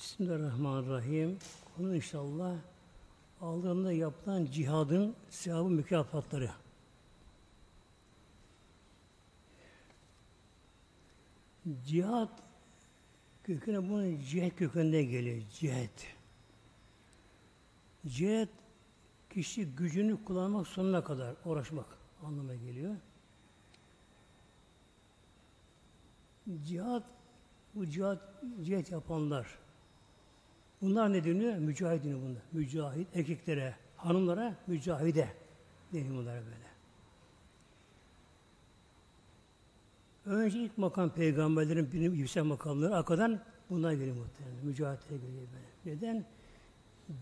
Bismillahirrahmanirrahim. Konu inşallah aldığında yapılan cihadın sevabı mükafatları. Cihad köküne bunun cihet kökünde geliyor. Cihet. Cihet kişi gücünü kullanmak sonuna kadar uğraşmak anlamına geliyor. Cihat bu cihat, cihat yapanlar bunlar ne deniyor? Mücahid deniyor bunlar. Mücahit erkeklere, hanımlara mücahide deniyor bunlara böyle. Önce ilk makam peygamberlerin bilim yüksek makamları arkadan bunlar geliyor muhtemelen. Mücahitlere geliyor böyle. Neden?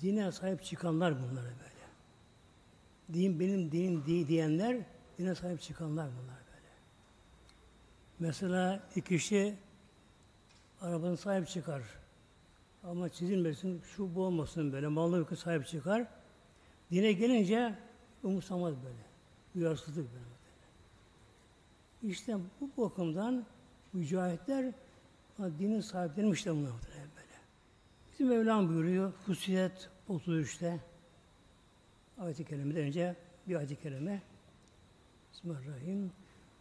Dine sahip çıkanlar bunlara böyle. Din benim dinim diyenler dine sahip çıkanlar bunlar böyle. Mesela iki kişi arabanın sahip çıkar. Ama çizilmesin, şu bu olmasın böyle. Malına mülkü sahip çıkar. Dine gelince umursamaz böyle. Duyarsızlık böyle. İşte bu bakımdan mücahitler dinin sahiplenmişler bunlar böyle. Bizim Mevlam buyuruyor Fusilet 33'te ayet-i kerimeden önce bir ayet-i kerime Bismillahirrahmanirrahim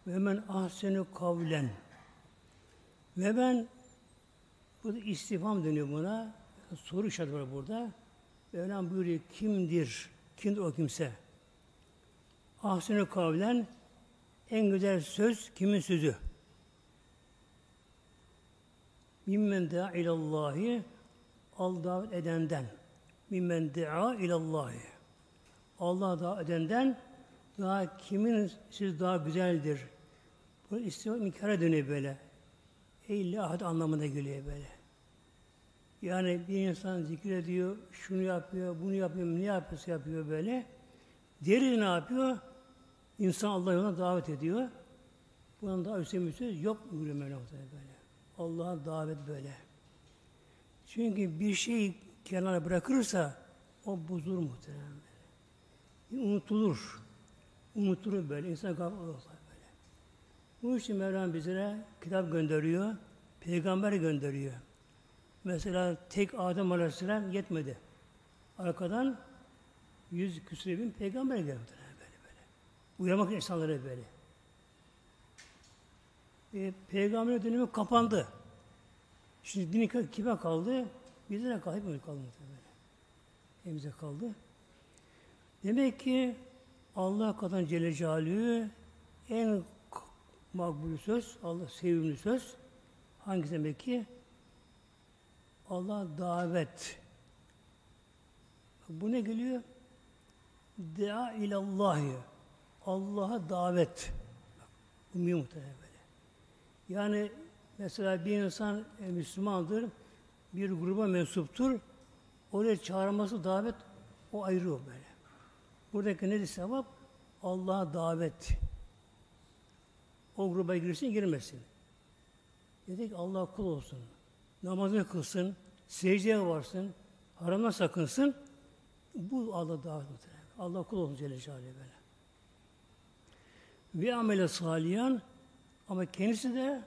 ve men ahsenu kavlen ve ben bu da istifam dönüyor buna soru işareti var burada Mevlam buyuruyor kimdir kimdir o kimse ahsenu kavlen en güzel söz kimin sözü? Mimmen da'a ilallahi al davet edenden. Mimmen da'a ilallahi. Allah davet edenden daha kimin siz daha güzeldir? Bu istiva inkara dönüyor böyle. Ey ahad anlamına geliyor böyle. Yani bir insan zikrediyor, şunu yapıyor, bunu yapıyor, ne yapıyorsa yapıyor böyle. Diğeri ne yapıyor? İnsan Allah yoluna davet ediyor. Bunun daha üstün bir söz yok buyuruyor Mevlam böyle. Allah'a davet böyle. Çünkü bir şey kenara bırakırsa o bozulur muhtemelen böyle. Unutulur. Unutulur böyle. İnsan gafil olur böyle. Bu için Mevlam bizlere kitap gönderiyor. Peygamber gönderiyor. Mesela tek Adem Aleyhisselam yetmedi. Arkadan yüz küsur bin peygamber geldi. Uyarmak insanlara böyle. E, peygamber dönemi kapandı. Şimdi din kime kaldı? Bize de kaldı. Hepimize kaldı böyle. Hepimize kaldı. Demek ki Allah kadar Celle Celaluhu en makbul söz, Allah sevimli söz hangisi demek ki? Allah davet. Bu ne geliyor? Dea ilallahi. Allah'a davet. Umumi muhtemelen böyle. Yani mesela bir insan e, Müslümandır, bir gruba mensuptur, oraya çağırması davet, o ayrı o böyle. Buradaki nedir sevap? Allah'a davet. O gruba girsin, girmesin. Dedik Allah kul olsun. Namazını kılsın, secdeye varsın, haramdan sakınsın. Bu Allah davet muhtemelen. Allah kul olsun Celle Celaluhu böyle ve amele saliyan ama kendisi de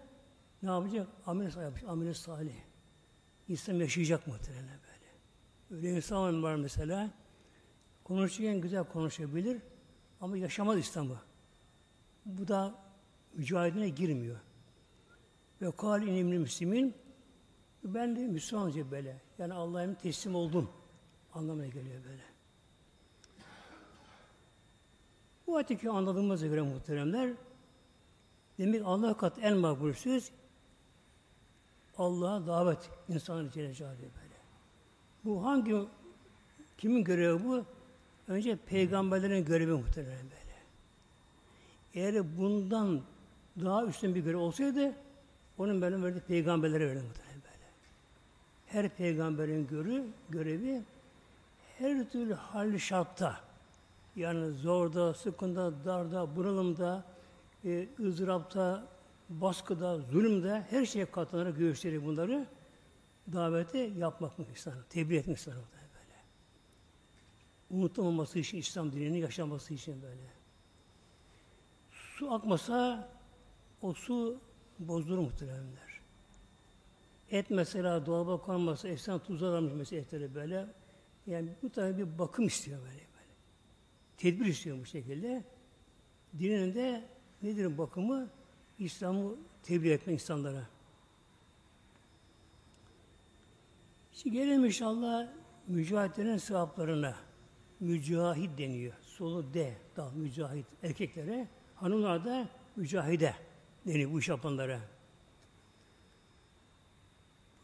ne yapacak? Amel yapmış, amel salih. İslam yaşayacak muhtemelen böyle. Öyle insan var mesela, konuşurken güzel konuşabilir ama yaşamaz İslam'ı. Bu da mücahidine girmiyor. Ve kal inimli müslimin ben de Müslümanca böyle. Yani Allah'a teslim oldum anlamına geliyor böyle. Bu ayeti anladığımıza göre muhteremler demek Allah kat en makbul söz Allah'a davet insanı Celle böyle. Bu hangi kimin görevi bu? Önce peygamberlerin görevi muhtemelen böyle. Eğer bundan daha üstün bir görev olsaydı onun benim verdiği peygamberlere verdi muhtemelen böyle. Her peygamberin görü, görevi her türlü hal şartta yani zorda, sıkında, darda, bunalımda, e, ızdırapta, baskıda, zulümde her şeye katlanarak göğüsleri bunları davete yapmak mı İslam? Tebliğ etmek İslam böyle. Unutulmaması için İslam dinini yaşaması için böyle. Su akmasa o su bozulur muhteremler. Et mesela dolaba konması, efsane tuzlanmış mesela etleri böyle. Yani bu tabi bir bakım istiyor böyle böyle. Tedbir istiyor bu şekilde. Dinin de nedir bakımı? İslam'ı tebliğ etmek insanlara. Şimdi gelelim inşallah mücahitlerin sevaplarına. Mücahit deniyor. Solu D, dal mücahit erkeklere. Hanımlar da mücahide deniyor bu iş yapanlara.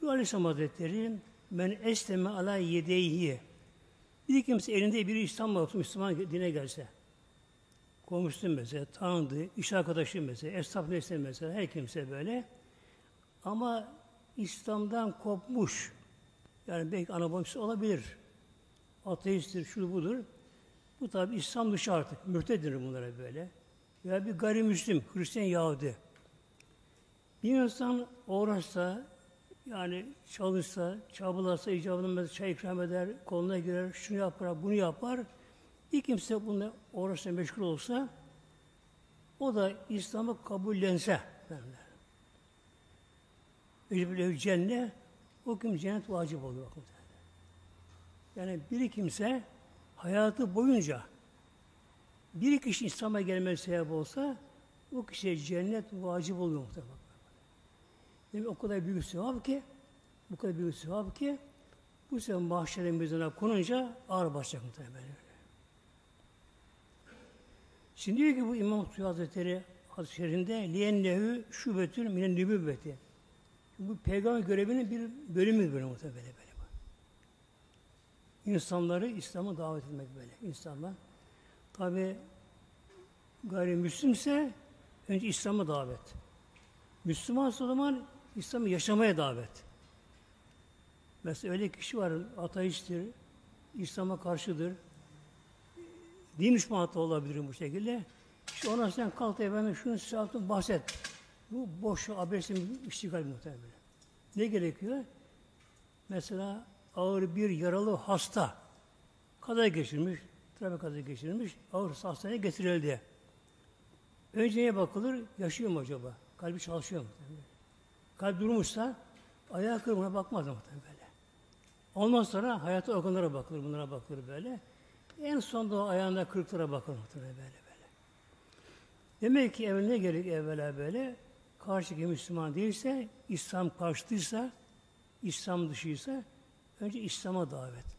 Bu Aleyhisselam Hazretleri men esleme ala yedeyhi bir kimse elinde bir İslam olsun, Müslüman dine gelse, komşusu mesela, tanıdığı, iş arkadaşı mesela, esnaf neyse mesela, her kimse böyle. Ama İslam'dan kopmuş, yani belki anabolisi olabilir, ateisttir, şu budur. Bu tabi İslam dışı artık, mürtedir bunlara böyle. Veya bir gayrimüslim, Hristiyan Yahudi. Bir insan uğraşsa, yani çalışsa, çabalasa, icabında çay ikram eder, koluna girer, şunu yapar, bunu yapar. Bir kimse bununla uğraşsa, meşgul olsa, o da İslam'ı kabullense, derler. Ecbülev cennet, o kim cennet vacip oluyor. Yani bir kimse hayatı boyunca bir kişi İslam'a gelmesi sebep olsa o kişiye cennet vacip oluyor muhtemelen. Demek o kadar büyük sevap ki bu kadar büyük sevap ki bu sefer mahşerin mizana konunca ağır başlayacak muhtemelen. Şimdi diyor ki bu İmam Suyu Hazretleri hadis-i şerifinde liyennehu şubetül minen nübüvveti. Bu peygamber görevinin bir bölümü böyle muhtemelen böyle. İnsanları İslam'a davet etmek böyle. İnsanlar tabi gayrimüslimse önce İslam'a davet. Müslüman o zaman İslam'ı yaşamaya davet. Mesela öyle kişi var, ateisttir, İslam'a karşıdır. Din düşmanı da olabilir bu şekilde. İşte ona sen kalk efendim şunu size bahset. Bu boş abersin iştigal muhtemelen. Ne gerekiyor? Mesela ağır bir yaralı hasta kaza geçirmiş, trafik kaza geçirmiş, ağır hastaneye getirildi. Önce neye bakılır? Yaşıyor mu acaba? Kalbi çalışıyor mu? Kalp durmuşsa ayağı kırmına bakmaz muhtemelen böyle. Ondan sonra hayata organlara bakılır, bunlara bakılır böyle. En sonunda o ayağında kırıklara bakılır böyle böyle. Demek ki evvel ne gerek evvela böyle? Karşıki Müslüman değilse, İslam karşıtıysa, İslam dışıysa önce İslam'a davet.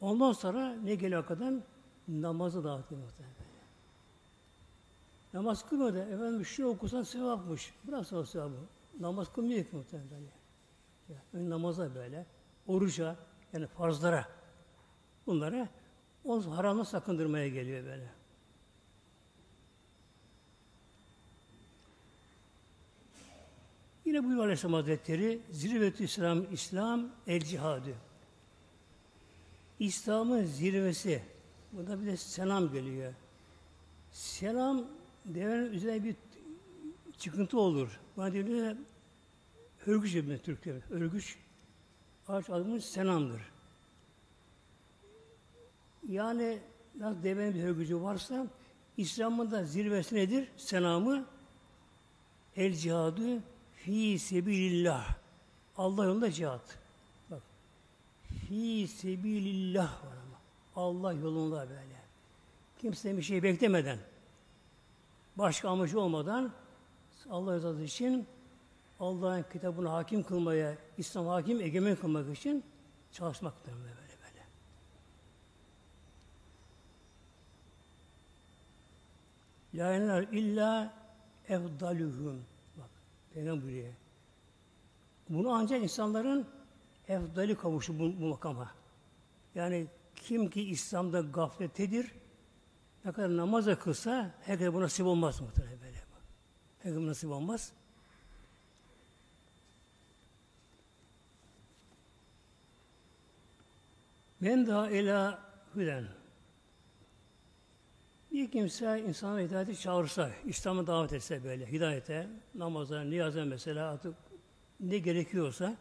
Ondan sonra ne geliyor kadar? Namazı davet ediyor. Namaz kılmadı. Efendim şunu okusan sevapmış. Bırak o sevabı. Namaz kılmıyor ki muhtemelen. Yani namaza böyle, oruca, yani farzlara, bunlara o haramla sakındırmaya geliyor böyle. Yine buyuruyor Aleyhisselam Hazretleri, zirvetü İslam, İslam el cihadı. İslam'ın zirvesi, burada bir de selam geliyor. Selam devenin üzerine bir çıkıntı olur. Diyor örgüç yapıyor Türkler. Örgüç ağaç adımız senamdır. Yani nasıl devenin bir örgücü varsa İslam'ın da zirvesi nedir? Senamı el cihadı fi sebilillah. Allah yolunda cihat. Bak. Fi sebilillah var ama. Allah yolunda böyle. Kimse bir şey beklemeden başka amacı olmadan Allah rızası için Allah'ın kitabını hakim kılmaya, İslam hakim egemen kılmak için çalışmaktır böyle böyle. La illa efdaluhum. Bak, Peygamber buyuruyor. Bunu ancak insanların efdali kavuşu bu, bu makama. Yani kim ki İslam'da gafletedir, ne kadar namaz kılsa herkese bu nasip olmaz muhtemelen Herkese nasip olmaz. Men daha ila hüden. Bir kimse insana hidayete çağırsa, İslam'a davet etse böyle, hidayete, namaza, niyaza mesela artık ne gerekiyorsa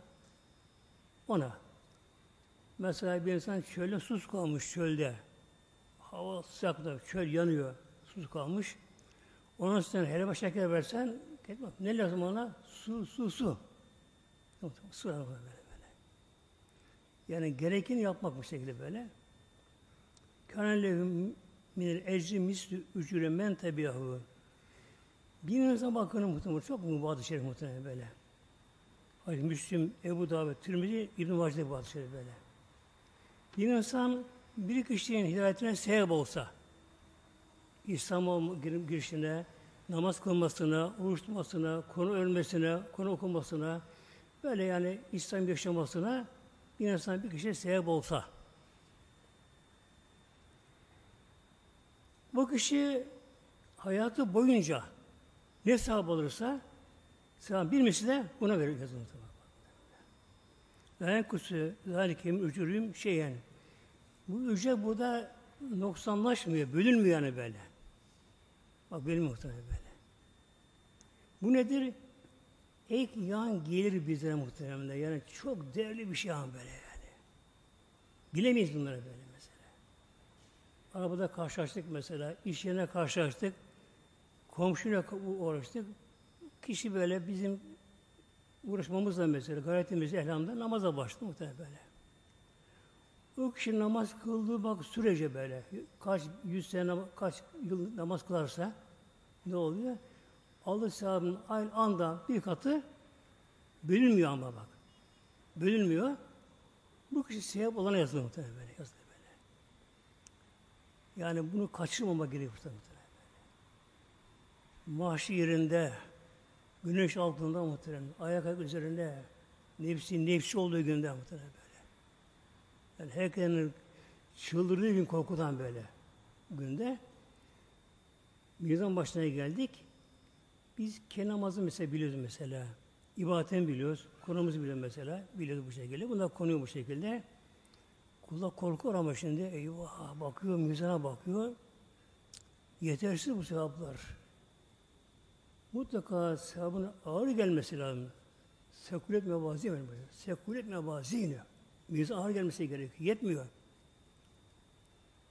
ona. Mesela bir insan çölde sus kalmış çölde. Hava sıcakta, çöl yanıyor, sus kalmış. Ona sen helva şeker versen, ne lazım ona? Su, su, su. Sıralama böyle böyle. Yani gerekeni yapmak bu şekilde böyle. Kâne lehum minel ecri mislü ücüre men tebiyahu. Bir insan bakın muhtemelen çok bu şerif muhtemelen böyle. Hayır, Müslüm, Ebu Davud, Tirmizi, İbn-i Macide bu hadis şerif böyle. Bir insan bir kişinin hidayetine sebep olsa, İslam'a girişine, namaz kılmasına, oruç tutmasına, konu ölmesine, konu okumasına, böyle yani İslam yaşamasına bir insan bir kişiye sebep olsa, bu kişi hayatı boyunca ne sevap alırsa, sevap bir misli de buna verir yazılır. Ben kusu, zalikim ücürüm şeyen. Bu ücret burada noksanlaşmıyor, bölünmüyor yani böyle. Bak benim muhtemelen böyle. Bu nedir? Ek yan gelir bizlere muhtemelen. Yani çok değerli bir şey an böyle yani. Bilemeyiz bunları böyle mesela. Arabada karşılaştık mesela, iş yerine karşılaştık, komşuyla uğraştık. Kişi böyle bizim uğraşmamızla mesela, gayretimizle elhamdülillah namaza başladı muhtemelen böyle. O kişi namaz kıldığı bak sürece böyle kaç yüz sene kaç yıl namaz kılarsa ne oluyor? Allah sevabının aynı anda bir katı bölünmüyor ama bak. Bölünmüyor. Bu kişi sevap olana yazılır muhtemelen böyle. Yazılır böyle. Yani bunu kaçırmama gerekiyor muhtemelen böyle. Mahşi yerinde güneş altında muhtemelen ayak ayak üzerinde nefsi nefsi olduğu günde muhtemelen yani herkesin çıldırdığı gün korkudan böyle günde. Mizan başına geldik. Biz kenamazı mesela biliyoruz mesela. İbadetten biliyoruz. Konumuzu biliyoruz mesela. Biliyoruz bu şekilde. Bunlar konuyor bu şekilde. Kula korkuyor ama şimdi eyvah bakıyor, mizana bakıyor. Yetersiz bu sevaplar. Mutlaka sevabın ağır gelmesi lazım. Sekulet mevazi mi? Sekulet mevazi Mizan ağır gelmesi gerekiyor. Yetmiyor.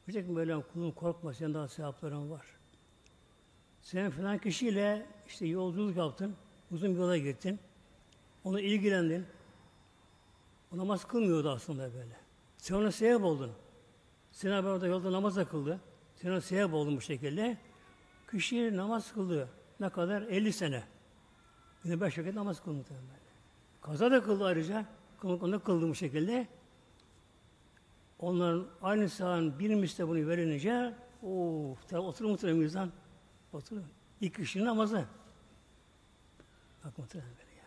Diyecek böyle kulun korkma senin daha sevapların var. Sen falan kişiyle işte yolculuk yaptın, uzun bir yola gittin, ona ilgilendin, o namaz kılmıyordu aslında böyle. Sen ona sebep oldun. Sen haber orada yolda namaz da kıldı. Sen ona sebep oldun bu şekilde. Kişi namaz kıldı. Ne kadar? 50 sene. Yine beş vakit namaz kıldı. Kaza da kıldı ayrıca. Onu kıldı bu şekilde. Onların aynı sahanın bir misle bunu verince o oturur muhtemelen mizan. Oturur. İlk kişinin namazı. Bak muhtemelen böyle ya.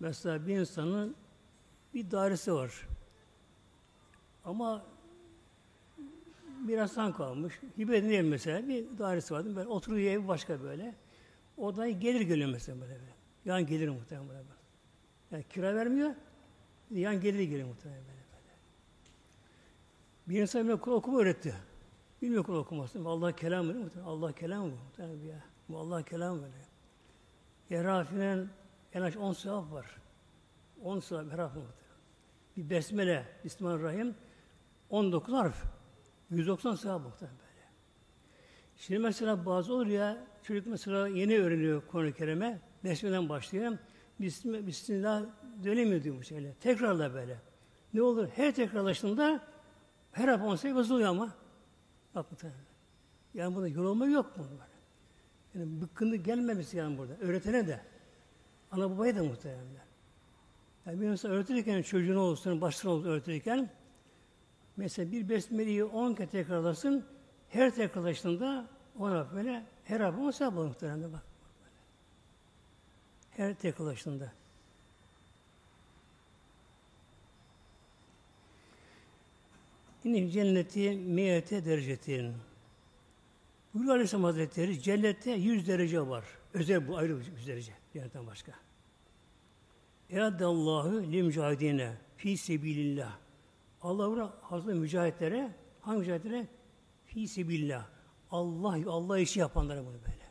Mesela bir insanın bir dairesi var. Ama bir insan kalmış. Hibe edilmeyen mesela bir dairesi vardı. Böyle oturuyor ev başka böyle. Odayı gelir geliyor mesela böyle. böyle. Yan gelir muhtemelen böyle. Yani kira vermiyor. Yan gelir geliyor muhtemelen böyle. böyle. Bir insan bile Kur'an okuma öğretti. Bilmiyor Kur'an okumasını. Allah kelam mı? Allah kelam mı? Muhtemelen ya. Bu Allah kelam böyle. Yerafinen en az 10 sevap var. 10 sevap her harf muhtemelen. Bir besmele, Bismillahirrahmanirrahim 19 harf. 190 sevap muhtemelen böyle. Şimdi mesela bazı olur ya, çocuk mesela yeni öğreniyor Kur'an-ı Kerim'e, Besmele'den başlıyor. Bismillah, Bismillah dönemiyor diyor bu şeyle. Tekrarla böyle. Ne olur? Her tekrarlaştığında her on sayı bozuluyor ama. Bak muhtemelen. Yani burada yorulma yok mu? Yani bıkkınlık gelmemesi yani burada. Öğretene de. Ana babaya da muhtemelen. Yani bir insan öğretirken çocuğuna olsun, başına olsun öğretirken mesela bir besmeleyi on kez tekrarlasın her tekrarlaştığında ona böyle her hafta on sayı muhtemelen bak. Her tekrarlaştığında. Yine cenneti miyete derecetin. Buyuruyor Aleyhisselam Hazretleri, cennette yüz derece var. Özel bu ayrı bir derece. Cennetten başka. Eradallahu li mücahidine fi sebilillah. Allah buna hazır mücahitlere, hangi mücahitlere? Fi sebilillah. Allah, Allah işi yapanlara bunu böyle.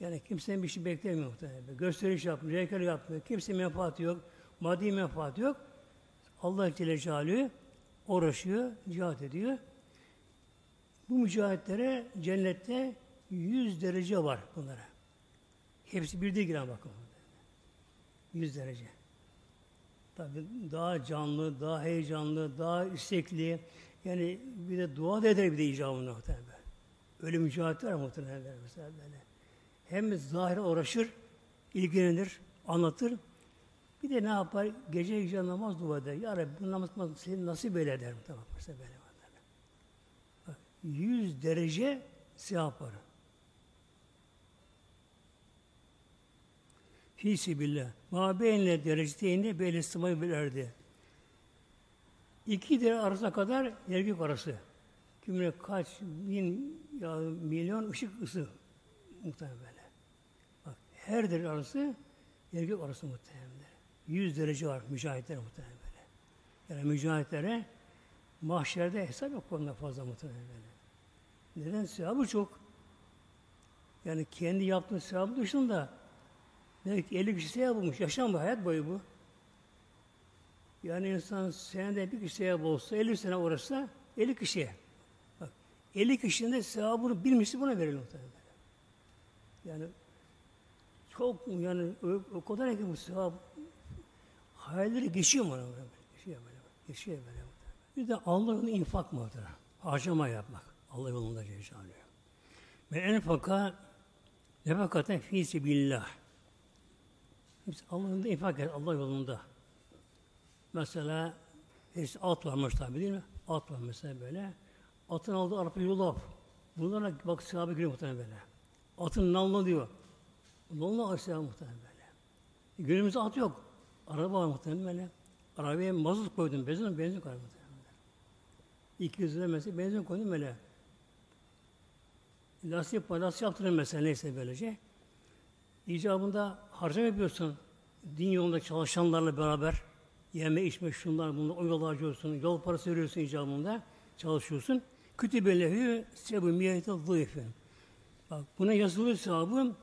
Yani kimsenin bir şey beklemiyor muhtemelen. Gösteriş yapmıyor, heykel yapmıyor. Kimse menfaati yok, maddi menfaati yok. Allah Celle Celaluhu uğraşıyor, cihat ediyor. Bu mücahitlere cennette yüz derece var bunlara. Hepsi bir değil giren bakın. 100 derece. Tabi daha canlı, daha heyecanlı, daha istekli. Yani bir de dua da eder bir de icabında muhtemelen. Öyle mücadele var muhtemelen mesela böyle. Hem zahire uğraşır, ilgilenir, anlatır. Bir de ne yapar? Gece gece namaz dua eder. Ya Rabbi bu namaz seni nasip eyle der. Tamam, mesela böyle. Bak, 100 derece sevap var. Fî billah. Ma beynle dereceteyni beyle sımayı bilerdi. İki dere arasına kadar yer gök arası. Kimine kaç bin ya milyon ışık ısı muhtemelen böyle. Her dere arası yer gök arası muhtemelen. Yüz derece var mücahitler muhtemelen böyle. Yani mücahitlere mahşerde hesap yok konuda fazla muhtemelen böyle. Neden? Sevabı çok. Yani kendi yaptığı sevabı dışında belki 50 kişi sevap bulmuş. Yaşam bu, hayat boyu bu. Yani insan senede bir kişi sevap olsa, 50 sene uğraşsa 50 kişiye. Bak, 50 kişinin de sevabını bilmişti buna verelim muhtemelen. Yani çok yani o, o kadar ki bu sevap hayalleri geçiyor mu? Böyle, geçiyor böyle. Geçiyor böyle. Bir de Allah'ın infak mıdır? Harcama yapmak. Allah yolunda cezalıyor. Ve enfaka nefakaten fî billah. Allah'ın da infak et, Allah yolunda. Mesela işte at varmış tabi değil mi? At var mesela böyle. Atın aldığı arpa yulaf. Bunlara bak sahabe giriyor muhtemelen böyle. Atın nalına diyor. Nalına aşağı muhtemelen böyle. Günümüzde at yok. Araba var muhtemelen böyle. Arabaya mazot koydum. Benzin, benzin koydum muhtemelen. 200 lira mesela benzin koydum böyle. Lastik, lastik yaptırın mesela neyse böylece. İcabında harcama yapıyorsun. Din yolunda çalışanlarla beraber yeme, içme, şunlar, bunlar, o yolu harcıyorsun. Yol parası veriyorsun icabında. Çalışıyorsun. Kütübe lehü sebu miyete zayıfın. Bak buna yazılı sahabı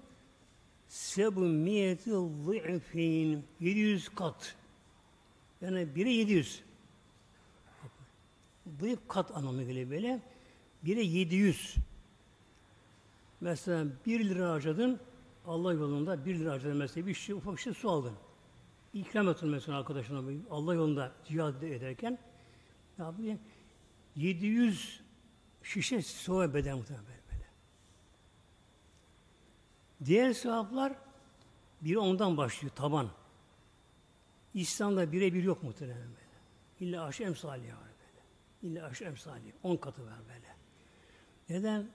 sebu miyete zayıfın. 700 kat. Yani biri 700. Zayıf kat anlamı geliyor böyle. Biri 700. Mesela 1 lira harcadın, Allah yolunda 1 lira harcadın mesela bir şey, ufak şey su aldın. İkram ettin mesela arkadaşına Allah yolunda cihad ederken ne yapıyor? 700 şişe su beden muhtemelen. Diğer sevaplar biri ondan başlıyor, taban. İslam'da birebir yok muhtemelen böyle. İlla aşı emsali var böyle. İlla aşı emsali. On katı var böyle. Neden?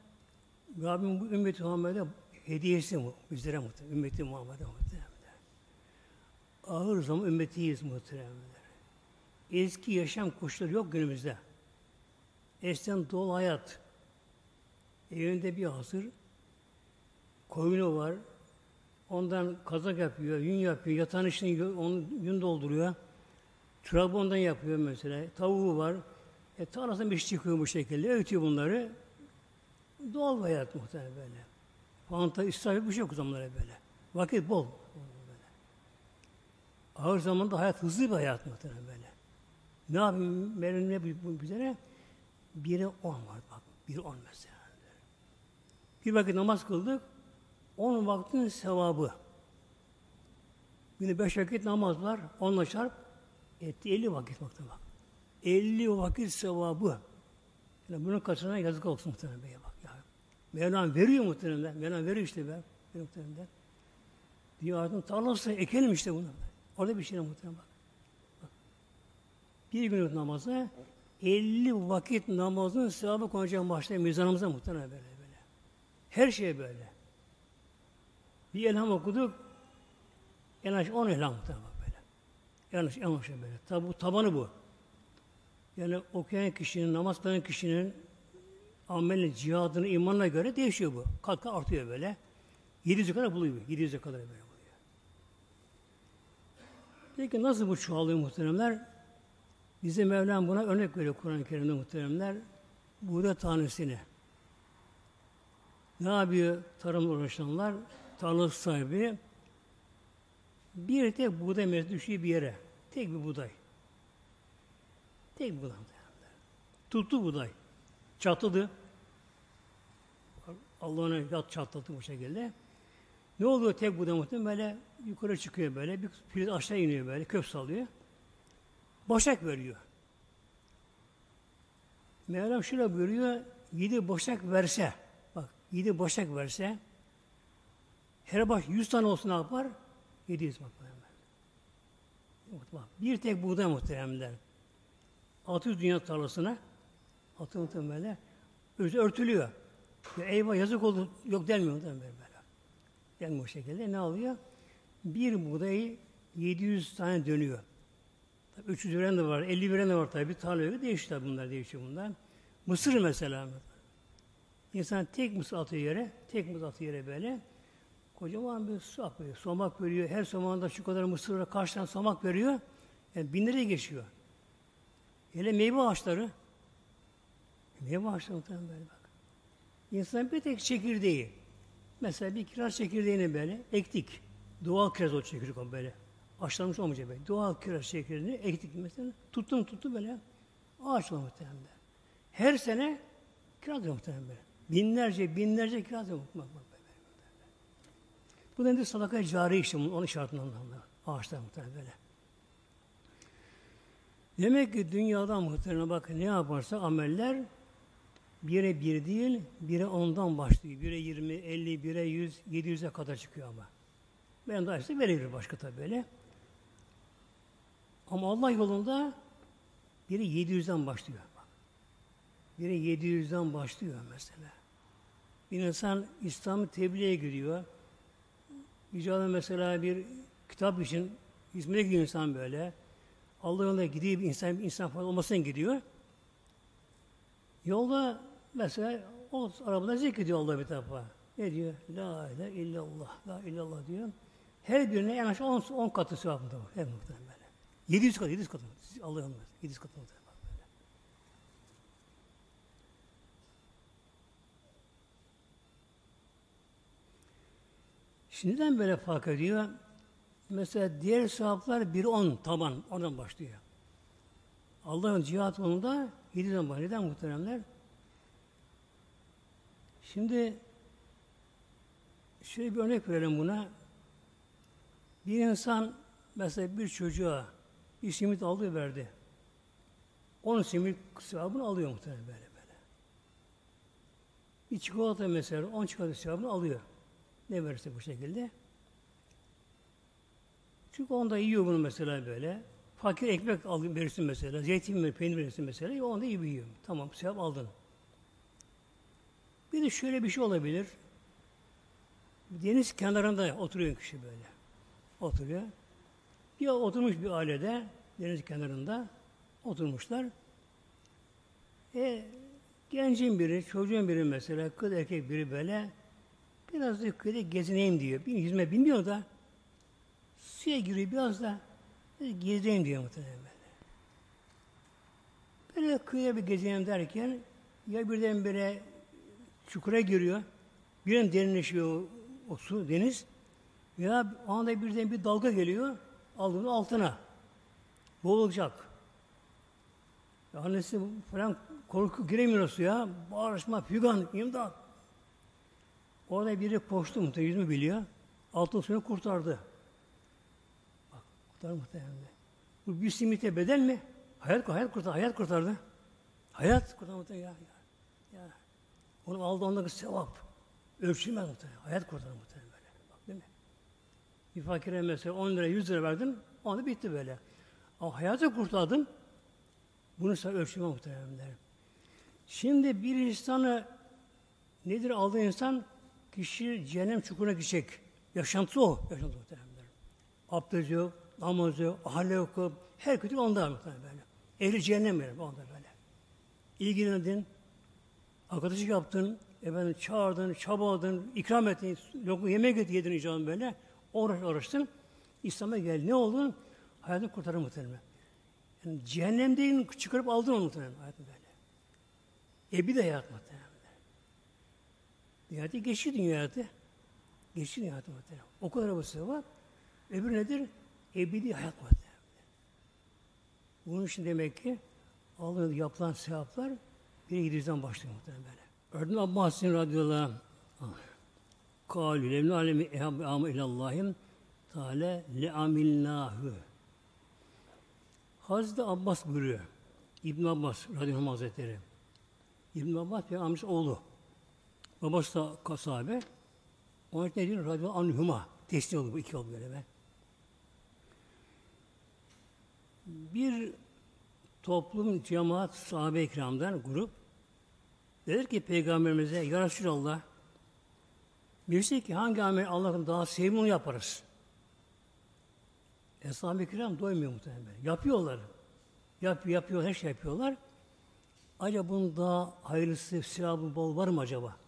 Rabbim bu ümmeti Muhammed'e hediyesi mu? Bizlere muhtemelen. Ümmeti Muhammed'e muhtemelen. Ağır zaman ümmetiyiz muhtemelen. Eski yaşam koşulları yok günümüzde. Eskiden dolu hayat. Evinde bir hazır. Koyunu var. Ondan kazak yapıyor, yün yapıyor, yatağın içine onu yün dolduruyor. Trabondan yapıyor mesela. Tavuğu var. E, tarlasından bir şey çıkıyor bu şekilde. Öğütüyor bunları. Doğal bir hayat muhtemelen böyle. Fanta, israf bir şey yok zamanlara böyle. Vakit bol. Böyle. Ağır zamanda hayat hızlı bir hayat muhtemelen böyle. Ne yapayım? Benim ne bu üzere? Biri on var bak. Biri on mesela. Bir vakit namaz kıldık. On vaktin sevabı. Günde beş vakit namaz var. Onunla çarp. Etti elli vakit vakti bak. Elli vakit sevabı. Yani bunun kaçına yazık olsun muhtemelen beye bak. Ya. Mevlam veriyor muhtemelen. Mevlam veriyor işte be. Muhtemelen. Artık tarlası ekelim işte bunu. Orada bir şey muhtemelen bak. bak. Bir günlük namaza 50 vakit namazın sevabı konacak başta mizanımıza muhtemelen böyle böyle. Her şey böyle. Bir elham okuduk. En az 10 elham muhtemelen böyle. En az, en az böyle. Tabi, tabanı bu. Yani okuyan kişinin, namaz kılan kişinin amelin, cihadını, imanına göre değişiyor bu. Kat kat artıyor böyle. 700'e kadar buluyor. 700'e kadar böyle buluyor. Peki nasıl bu çoğalıyor muhteremler? Bize Mevlam buna örnek veriyor Kur'an-ı Kerim'de muhteremler. Buğday tanesini. Ne yapıyor tarımla uğraşanlar? Tarlası sahibi bir tek buğday mevcut düşüyor bir yere. Tek bir buğday. Tek bir buğday. Tuttu buğday. Çatladı. Allah onu yat çatlattı bu şekilde. Ne oluyor tek buğday muhtemelen? Böyle yukarı çıkıyor böyle. Bir filiz aşağı iniyor böyle. Kök salıyor. Boşak veriyor. Mevlam şöyle buyuruyor. Yedi boşak verse bak yedi boşak verse her baş yüz tane olsun ne yapar? Yedi yüz bak. Bak, bir tek buğday muhteremler. 600 dünya tarlasına atı muhtemelen böyle örtülüyor. Ya eyvah yazık oldu. Yok denmiyor muhtemelen böyle. Denmiyor o şekilde. Ne oluyor? Bir buğdayı 700 tane dönüyor. 300 veren de var, 50 veren de var tabi. Tarlaya göre değişiyor bunlar, değişiyor bunlar. Mısır mesela. İnsan tek mısır atıyor yere, tek mısır atıyor yere böyle. Kocaman bir su akıyor. Somak veriyor. Her somağında şu kadar mısırla karşıdan somak veriyor. Yani binlere geçiyor. Hele meyve ağaçları. Meyve ağaçları muhtemelen böyle bak. İnsan bir tek çekirdeği. Mesela bir kiraz çekirdeğini böyle ektik. Doğal kiraz o çekirdek o böyle. Açlanmış olmayacak böyle. Doğal kiraz çekirdeğini ektik mesela. Tuttum tuttum böyle. Ağaç oldu muhtemelen. Her sene kiraz muhtemelen böyle. Binlerce binlerce kiraz muhtemelen. Bu nedir? Sadaka cari işte onun işaretinden anlamda. Ağaçlar muhtemelen böyle. Demek ki dünyada muhtemelen bak ne yaparsa ameller bire bir değil, bire ondan başlıyor. Bire yirmi, elli, bire yüz, yedi yüze kadar çıkıyor ama. Ben daha işte verebilir başka tabi böyle. Ama Allah yolunda biri yedi yüzden başlıyor. Bak. Biri yedi yüzden başlıyor mesela. Bir insan İslam'ı tebliğe giriyor. İcabı mesela bir kitap için hizmete gidiyor insan böyle. Allah yolunda gidiyor, insan, insan falan olmasına gidiyor. Yolda mesela o arabada zikrediyor Allah bir defa. Ne diyor? La ilahe illallah, la illallah diyor. Her birine en aşağı 10 katı sevabında var. Her muhtemelen böyle. 700 katı, 700 katı. Allah yolunda. 700 katı muhtemelen. Böyle. Şimdiden böyle fark ediyor. Mesela diğer sevaplar bir on taban. Oradan başlıyor. Allah'ın cihat yolunda yediden başlıyor. Neden muhteremler? Şimdi şöyle bir örnek verelim buna. Bir insan mesela bir çocuğa bir simit aldı verdi. Onun simit sevabını alıyor muhtemelen böyle böyle. Bir çikolata mesela on çikolata sevabını alıyor. Ne verirse bu şekilde. Çünkü onda yiyor bunu mesela böyle. Fakir ekmek alın verirsin mesela. Zeytin mi, peynir verirsin mesela. Onda iyi yiyor. Tamam sevap aldın. Bir de şöyle bir şey olabilir. Deniz kenarında oturuyor kişi böyle. Oturuyor. Bir oturmuş bir ailede deniz kenarında oturmuşlar. E, gencin biri, çocuğun biri mesela, kız erkek biri böyle biraz da kıyıda gezineyim diyor. Bir yüzme bilmiyor da suya giriyor biraz da gezeyim diyor muhtemelen böyle. Böyle kıyıya bir gezeyim derken ya birdenbire çukura giriyor. Birden derinleşiyor o, o su, deniz. Ya anda birden bir dalga geliyor. Aldığını altına. Boğulacak. Ya annesi falan korku giremiyor suya. Bağırışma, fügan, imdat. Orada biri koştu muhtemelen, yüzümü biliyor. Altın suyunu kurtardı. Bak, kurtardı muhtemelen. Bu bir simite bedel mi? Hayat, hayat kurtardı, hayat kurtardı. Hayat kurtardı muhtemelen ya. ya. ya. Onun aldığı ondaki sevap. Ölçülmez muhtemelen. Hayat kurtardı muhtemelen böyle. Bak değil mi? Bir fakire mesela 10 lira 100 lira verdin, onu bitti böyle. Ama hayatı kurtardın, bunu sen ölçülmez muhtemelen. Şimdi bir insanı nedir aldığı insan? Kişi cehennem çukuruna gidecek. Yaşantısı o. Yaşantısı muhtemelen. Abdest yok, namaz yok, ahle yok, her kötü onda muhtemelen böyle. Ehli cehennem böyle, onda böyle. İlgilendin, arkadaşlık yaptın, efendim çağırdın, çabaladın, ikram ettin, lokma yemek yedin icabı böyle. Uğraş, uğraştın. İslam'a gel. Ne oldu? Hayatını kurtarır muhtemelen. Yani cehennemden çıkarıp aldın onu muhtemelen hayatını böyle. Ebedi hayat muhtemelen. Dünyada geçti dünyada. Geçti dünyada muhtemelen. O kadar bu var. Öbür nedir? Ebedi hayat muhtemelen. Bunun için demek ki Allah'ın yapılan sevaplar bir yüzden başlıyor muhtemelen böyle. Ördün Abbas'ın radıyallahu anh. Kâlü levnâ alemi ehab-ı ilallahim Teala le amilnahu. Hazreti Abbas buyuruyor. İbn Abbas radıyallahu hazretleri. İbn Abbas peygamberimiz oğlu. Babası da sahabe. Onun için ne diyor? Radıyallahu anhuma. Teslim oldu bu iki oldu böyle. Bir toplum, cemaat, sahabe-i kiramdan grup dedi ki Peygamberimize Ya Resulallah birisi ki hangi amel Allah'ın daha sevimli onu yaparız. Eshab-ı kiram doymuyor muhtemelen. Yapıyorlar. Yap, yapıyor, her şey yapıyorlar. Acaba bunun daha hayırlısı, silahı bol var mı acaba?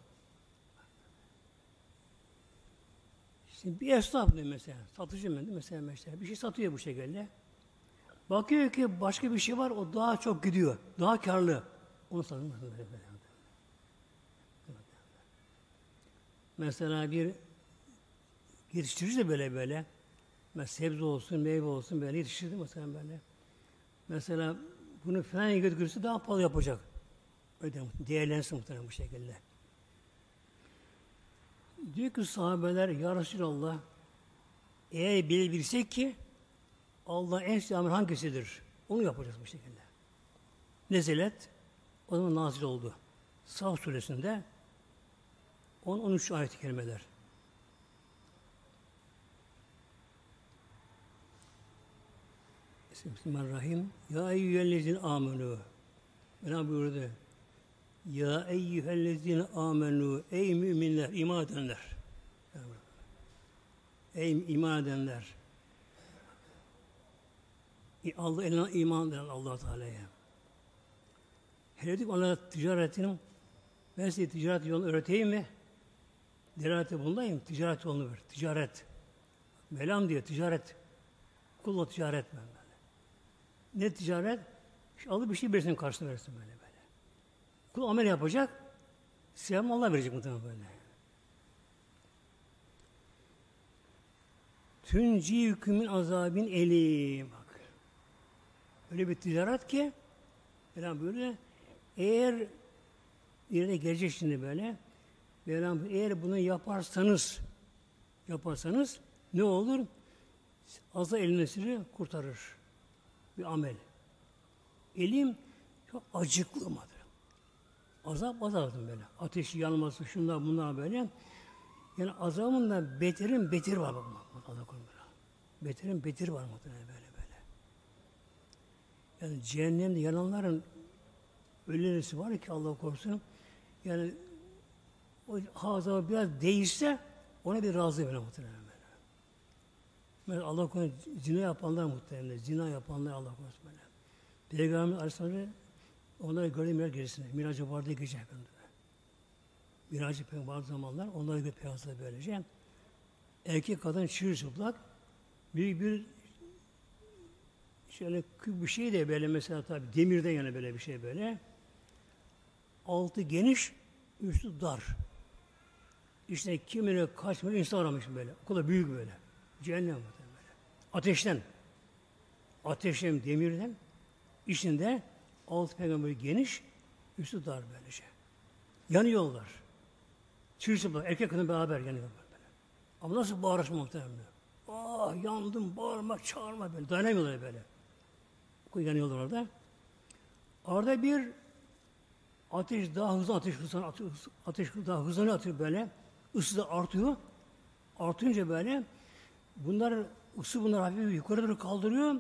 Şimdi bir esnaf ne mesela, satıcı mı mesela, mesela bir şey satıyor bu şekilde. Bakıyor ki başka bir şey var, o daha çok gidiyor, daha karlı. Onu satın. Mesela bir yetiştirici de böyle böyle. Mesela sebze olsun, meyve olsun böyle yetiştirdi mesela böyle. Mesela bunu falan götürürse daha pahalı yapacak. Öyle değerlensin muhtemelen bu şekilde. Diyor ki sahabeler Ya Resulallah eğer bilebilsek ki Allah en sevdiği hangisidir? Onu yapacağız bu şekilde. Nezilet o zaman nazil oldu. Sağ suresinde 10-13 ayet-i kerimeler. Bismillahirrahmanirrahim. Ya eyyühellezin amenu. Mevlam buyurdu. Ya eyyühellezine amenu ey müminler, iman edenler. Ey iman edenler. Allah eline iman eden allah Teala'ya. Hele dedik ona ticaretin ben size ticaret yolunu öğreteyim mi? Ticareti bundayım, ticaret yolunu ver. Ticaret. Melam diyor, ticaret. Kulla ticaret ben böyle. Ne ticaret? İşte alıp bir şey verirsin karşılığında verirsin böyle. Kul amel yapacak, sevabını Allah verecek muhtemelen böyle. Tünci hükümün azabin eli. Bak. Öyle bir ticaret ki Mevlam böyle eğer yerine gelecek şimdi böyle Mevlam eğer bunu yaparsanız yaparsanız ne olur? Azza elini kurtarır. Bir amel. Elim çok acıklı mıdır? Azap azaptım böyle. Ateşi yanması, şunlar bunlar böyle. Yani azabın da beterin beter var bak. Allah korusun. Beterin beter var muhtemelen böyle böyle. Yani cehennemde yananların öylesi var ki Allah korusun. Yani o azabı biraz değişse ona bir razı böyle muhtemelen böyle. Mesela Allah korusun zina yapanlar muhtemelen. Zina yapanlar Allah korusun böyle. Peygamber Aleyhisselatü Onları gördüğüm yer gerisinde. Miracı vardı gece efendim. Miracı bazı zamanlar onları bir peyazda böylece. Erkek kadın çırılçıplak büyük bir şöyle bir şey de böyle mesela tabi demirden yana böyle bir şey böyle. Altı geniş, üstü dar. İşte kimine kaç milyon insan aramış böyle. O kadar büyük böyle. Cehennem böyle. Ateşten. Ateşten, demirden. içinde Altı peygamber geniş, üstü dar böylece. Yanıyorlar. Çırçıplak, erkek kadın beraber yanıyorlar böyle. Ama nasıl bağırış muhtemelen? Ah yandım, bağırma, çağırma böyle. Dayanamıyorlar böyle. Yanıyorlar orada. Orada bir ateş daha hızlı ateş atıyor, ateş daha hızlı atıyor böyle. Isı da artıyor. Artınca böyle bunlar ısı bunlar hafif yukarı doğru kaldırıyor.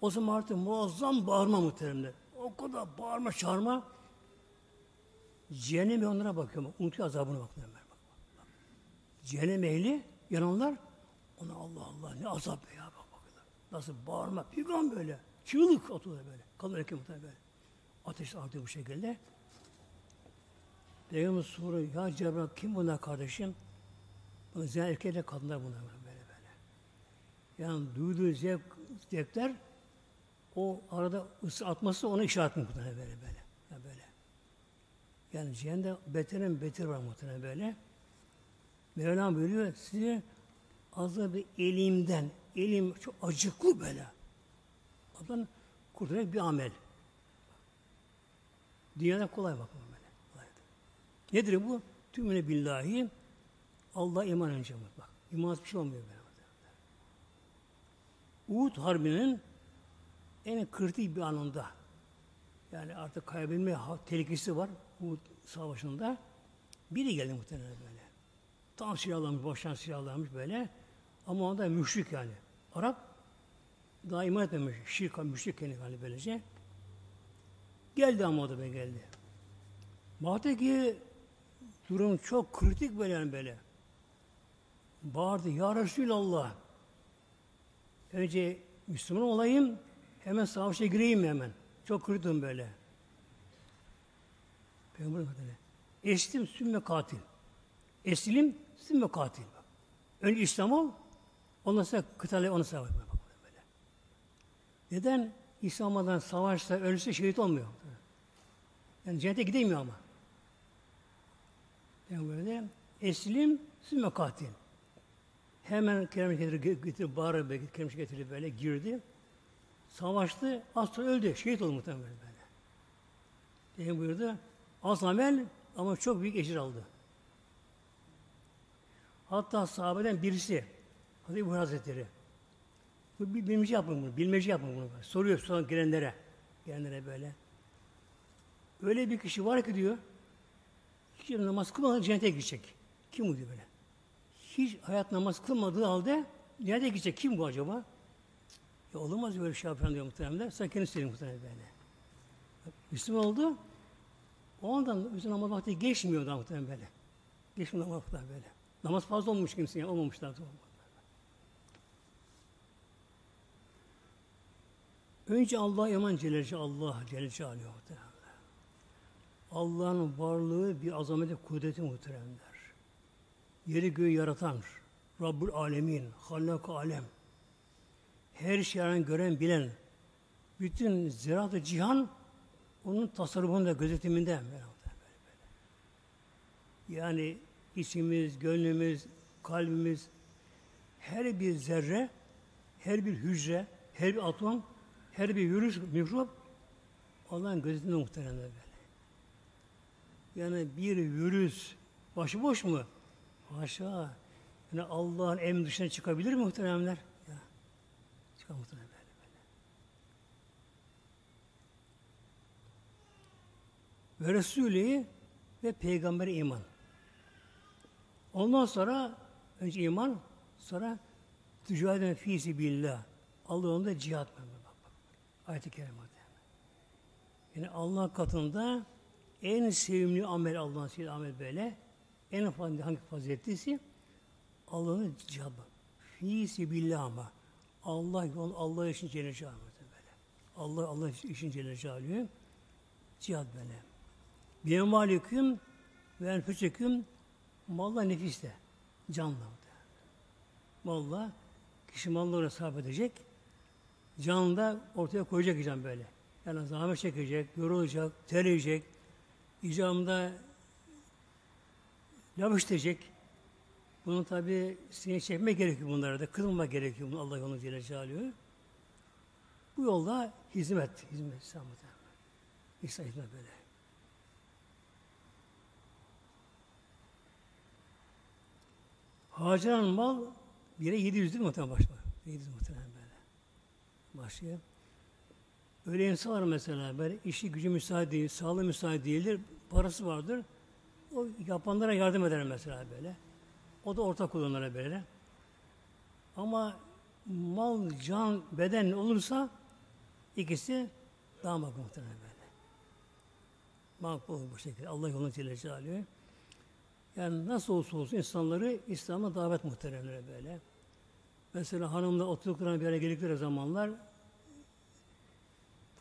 O zaman artık muazzam bağırma muhteremler. O kadar bağırma çağırma. Cehennem onlara bakıyor. Unutuyor azabını bakıyor. Bak, bak, bak. Cehennem ehli yananlar ona Allah Allah ne azap be ya bak bakıyorlar. Nasıl bağırma, pigan böyle. Çığlık atıyorlar böyle. Kadın erkek muhtemelen böyle. Ateş artıyor bu şekilde. Peygamber soruyor, ya Cebrail kim bunlar kardeşim? Özel erkekler kadınlar bunlar böyle böyle. Yani duyduğu zevk, zevkler o arada ısı atması ona işaret muhtemelen böyle böyle. Ya böyle. Yani cehennemde beterin beter var muhtemelen böyle. Mevlam buyuruyor size azabı elimden, elim çok acıklı böyle. Ondan kurtulacak bir amel. Dünyada kolay bakın böyle. Nedir bu? Tümüne billahi Allah iman önce bak. İmansız bir şey olmuyor böyle. Uhud Harbi'nin en kritik bir anında yani artık kaybetme tehlikesi var Uhud Savaşı'nda. Biri geldi muhtemelen böyle. Tam silahlanmış, baştan silahlanmış böyle. Ama onda müşrik yani. Arap daha iman etmemiş. Şirk, müşrik kendi yani böylece. Geldi ama o da geldi. Baktı ki durum çok kritik böyle yani böyle. Bağırdı. Ya Resulallah. Önce Müslüman olayım. Hemen savaşa gireyim mi hemen? Çok kritim böyle. Peygamber Efendimiz. Eslim sümme katil. Eslim sümme katil. Önce İslam ol, ondan sonra kıtale onu savaş. Böyle. Neden? İslam'dan savaşta ölürse şehit olmuyor. Yani cennete gidemiyor ama. Yani böyle eslim sümme katil. Hemen Kerem getirip, getirip bağırıp Kerem getirip böyle girdi. Savaştı, az sonra öldü. Şehit oldu muhtemelen böyle. Peygamber buyurdu. Az amel ama çok büyük ecir aldı. Hatta sahabeden birisi, Hazreti İbrahim Hazretleri, bu bilmece yapın bunu, bilmece yapın bunu. Soruyor sonra gelenlere, gelenlere böyle. Öyle bir kişi var ki diyor, hiç namaz kılmadan cennete gidecek. Kim bu diyor böyle? Hiç hayat namaz kılmadığı halde cennete gidecek. Kim bu acaba? Ya olamaz böyle şey yapan diyor muhtemelen. Sen kendin söyleyeyim muhtemelen böyle. Müslüman oldu. O andan bizim namaz vakti geçmiyor da muhtemelen böyle. Geçmiyor namaz vakti böyle. Namaz fazla olmuş kimse yani olmamış daha Önce Allah eman Celle Allah Celle Celaluhu Allah'ın varlığı bir azameti, kudreti muhteremler. Yeri göğü yaratan, Rabbul Alemin, Hallak Alem. Her şeyi gören, bilen, bütün ziraat cihan onun tasarrufunda, gözetiminde. Yani içimiz, gönlümüz, kalbimiz, her bir zerre, her bir hücre, her bir atom, her bir virüs, mikrop Allah'ın gözetiminde muhtemelen böyle. Yani bir virüs başıboş mu? Haşa. Yani Allah'ın emri dışına çıkabilir mi muhteremler? Ya. Çıkar muhterem böyle. Ve Resulü ve Peygamber iman. Ondan sonra önce iman, sonra tücadene fîsi billah. Allah onda cihat. Bak, bak. Ayet-i Kerime'de. Yani Allah katında en sevimli amel Allah'ın sevimli amel böyle. En fazla hangi faziletlisi? Allah'ın cihabı. Fî sebillah ama. Allah yol Allah için Celle Celaluhu böyle. Allah Allah için Celle Celaluhu cihad böyle. Bir maliküm ve enfüseküm malla nefiste. Canla. Malla kişi mallara sahip edecek. Canını da ortaya koyacak can böyle. Yani zahmet çekecek, yorulacak, terleyecek, icamda yapıştıracak. Bunu tabi sineye çekmek gerekiyor bunlara da. Kılma gerekiyor bunu Allah yolunu Celle Celaluhu. Bu yolda hizmet, hizmet İslam'da. İslam hizmet böyle. Harcanan mal bire 700 değil mi muhtemelen başlıyor? 700 muhtemelen böyle. Başlıyor. Öyle insan var mesela böyle işi gücü müsaade değil, sağlığı müsaade değildir, parası vardır. O yapanlara yardım eder mesela böyle. O da ortak kullanır böyle. Ama mal, can, beden olursa ikisi daha makbul muhtemelen böyle. Makbul bu şekilde. Allah yolunu Celle Celaluhu. Yani nasıl olsa olsun insanları İslam'a davet muhteremlere böyle. Mesela hanımla oturduklarına bir yere geldikleri zamanlar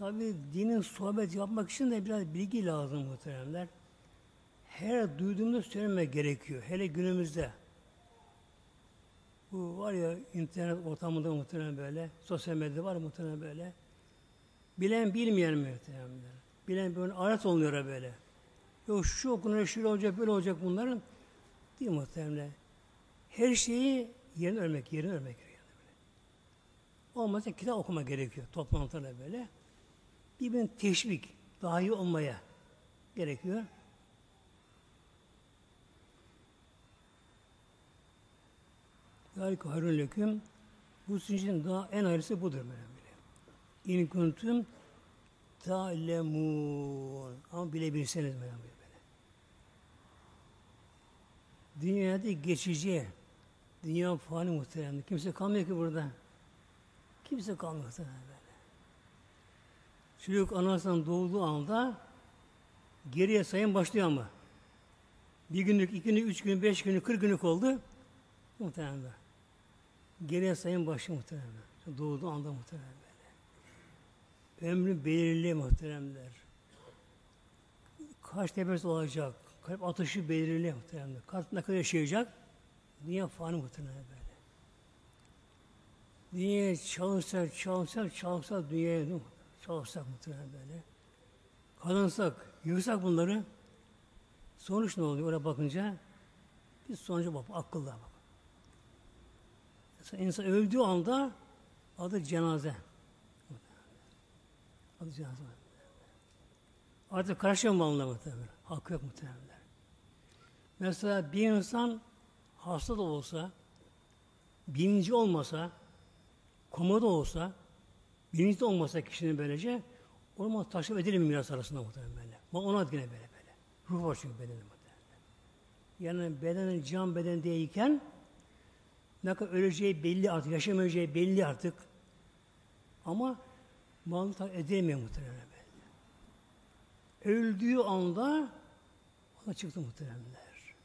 tabi dinin sohbet yapmak için de biraz bilgi lazım muhteremler. Her duyduğumda söylemek gerekiyor. Hele günümüzde. Bu var ya internet ortamında muhtemelen böyle, sosyal medyada var muhtemelen böyle. Bilen bilmeyen muhtemelen. Bilen böyle alet oluyor böyle. Yok şu okunur, şöyle olacak, böyle olacak bunların. Değil muhtemelen. Her şeyi yerine örmek, yerine örmek gerekiyor. Olmazsa kitap okuma gerekiyor toplantıda böyle. Birbirini teşvik, daha iyi olmaya gerekiyor. Zalika hayrun leküm. Bu sünnetlerin daha en ayrısı budur böyle. İn kuntum ta'lemun. Ama bilebilseniz böyle. böyle. Dünyada geçici. Dünya fani muhteremdir. Kimse kalmıyor ki burada. Kimse kalmıyor muhterem böyle. Çocuk anasından doğduğu anda geriye sayım başlıyor ama. Bir günlük, iki günlük, üç gün, beş günlük, kırk günlük oldu. Muhtemelen. Geriye sayım başlıyor muhtemelen. Doğduğu anda böyle. Ömrü belirli muhteremler. Kaç nefes olacak? Kalp atışı belirli muhteremler. Kalp ne kadar yaşayacak? Dünya fani muhtemelen böyle. Dünyaya çalışsak, çalışsak, çalışsak dünyaya çalışsak muhtemelen böyle. Kazansak, yığsak bunları sonuç ne oluyor oraya bakınca? Bir sonuca bak, akılla bak. İnsan öldüğü anda adı cenaze. Adı cenaze. Artık karışıyor mu onunla muhtemelen? Hakkı yok muhtemelen. Mesela bir insan hasta da olsa, bilinci olmasa, komada olsa, bilinci de olmasa kişinin böylece, o zaman taşıp edilir mi miras arasında muhtemelen böyle. Ama ona yine böyle böyle. Ruh var çünkü bedenin muhtemelen. Yani bedenin can beden değilken ne kadar öleceği belli artık, yaşamayacağı belli artık. Ama malını takip edilemiyor muhtemelen böyle. Öldüğü anda ona çıktı muhtemelenler.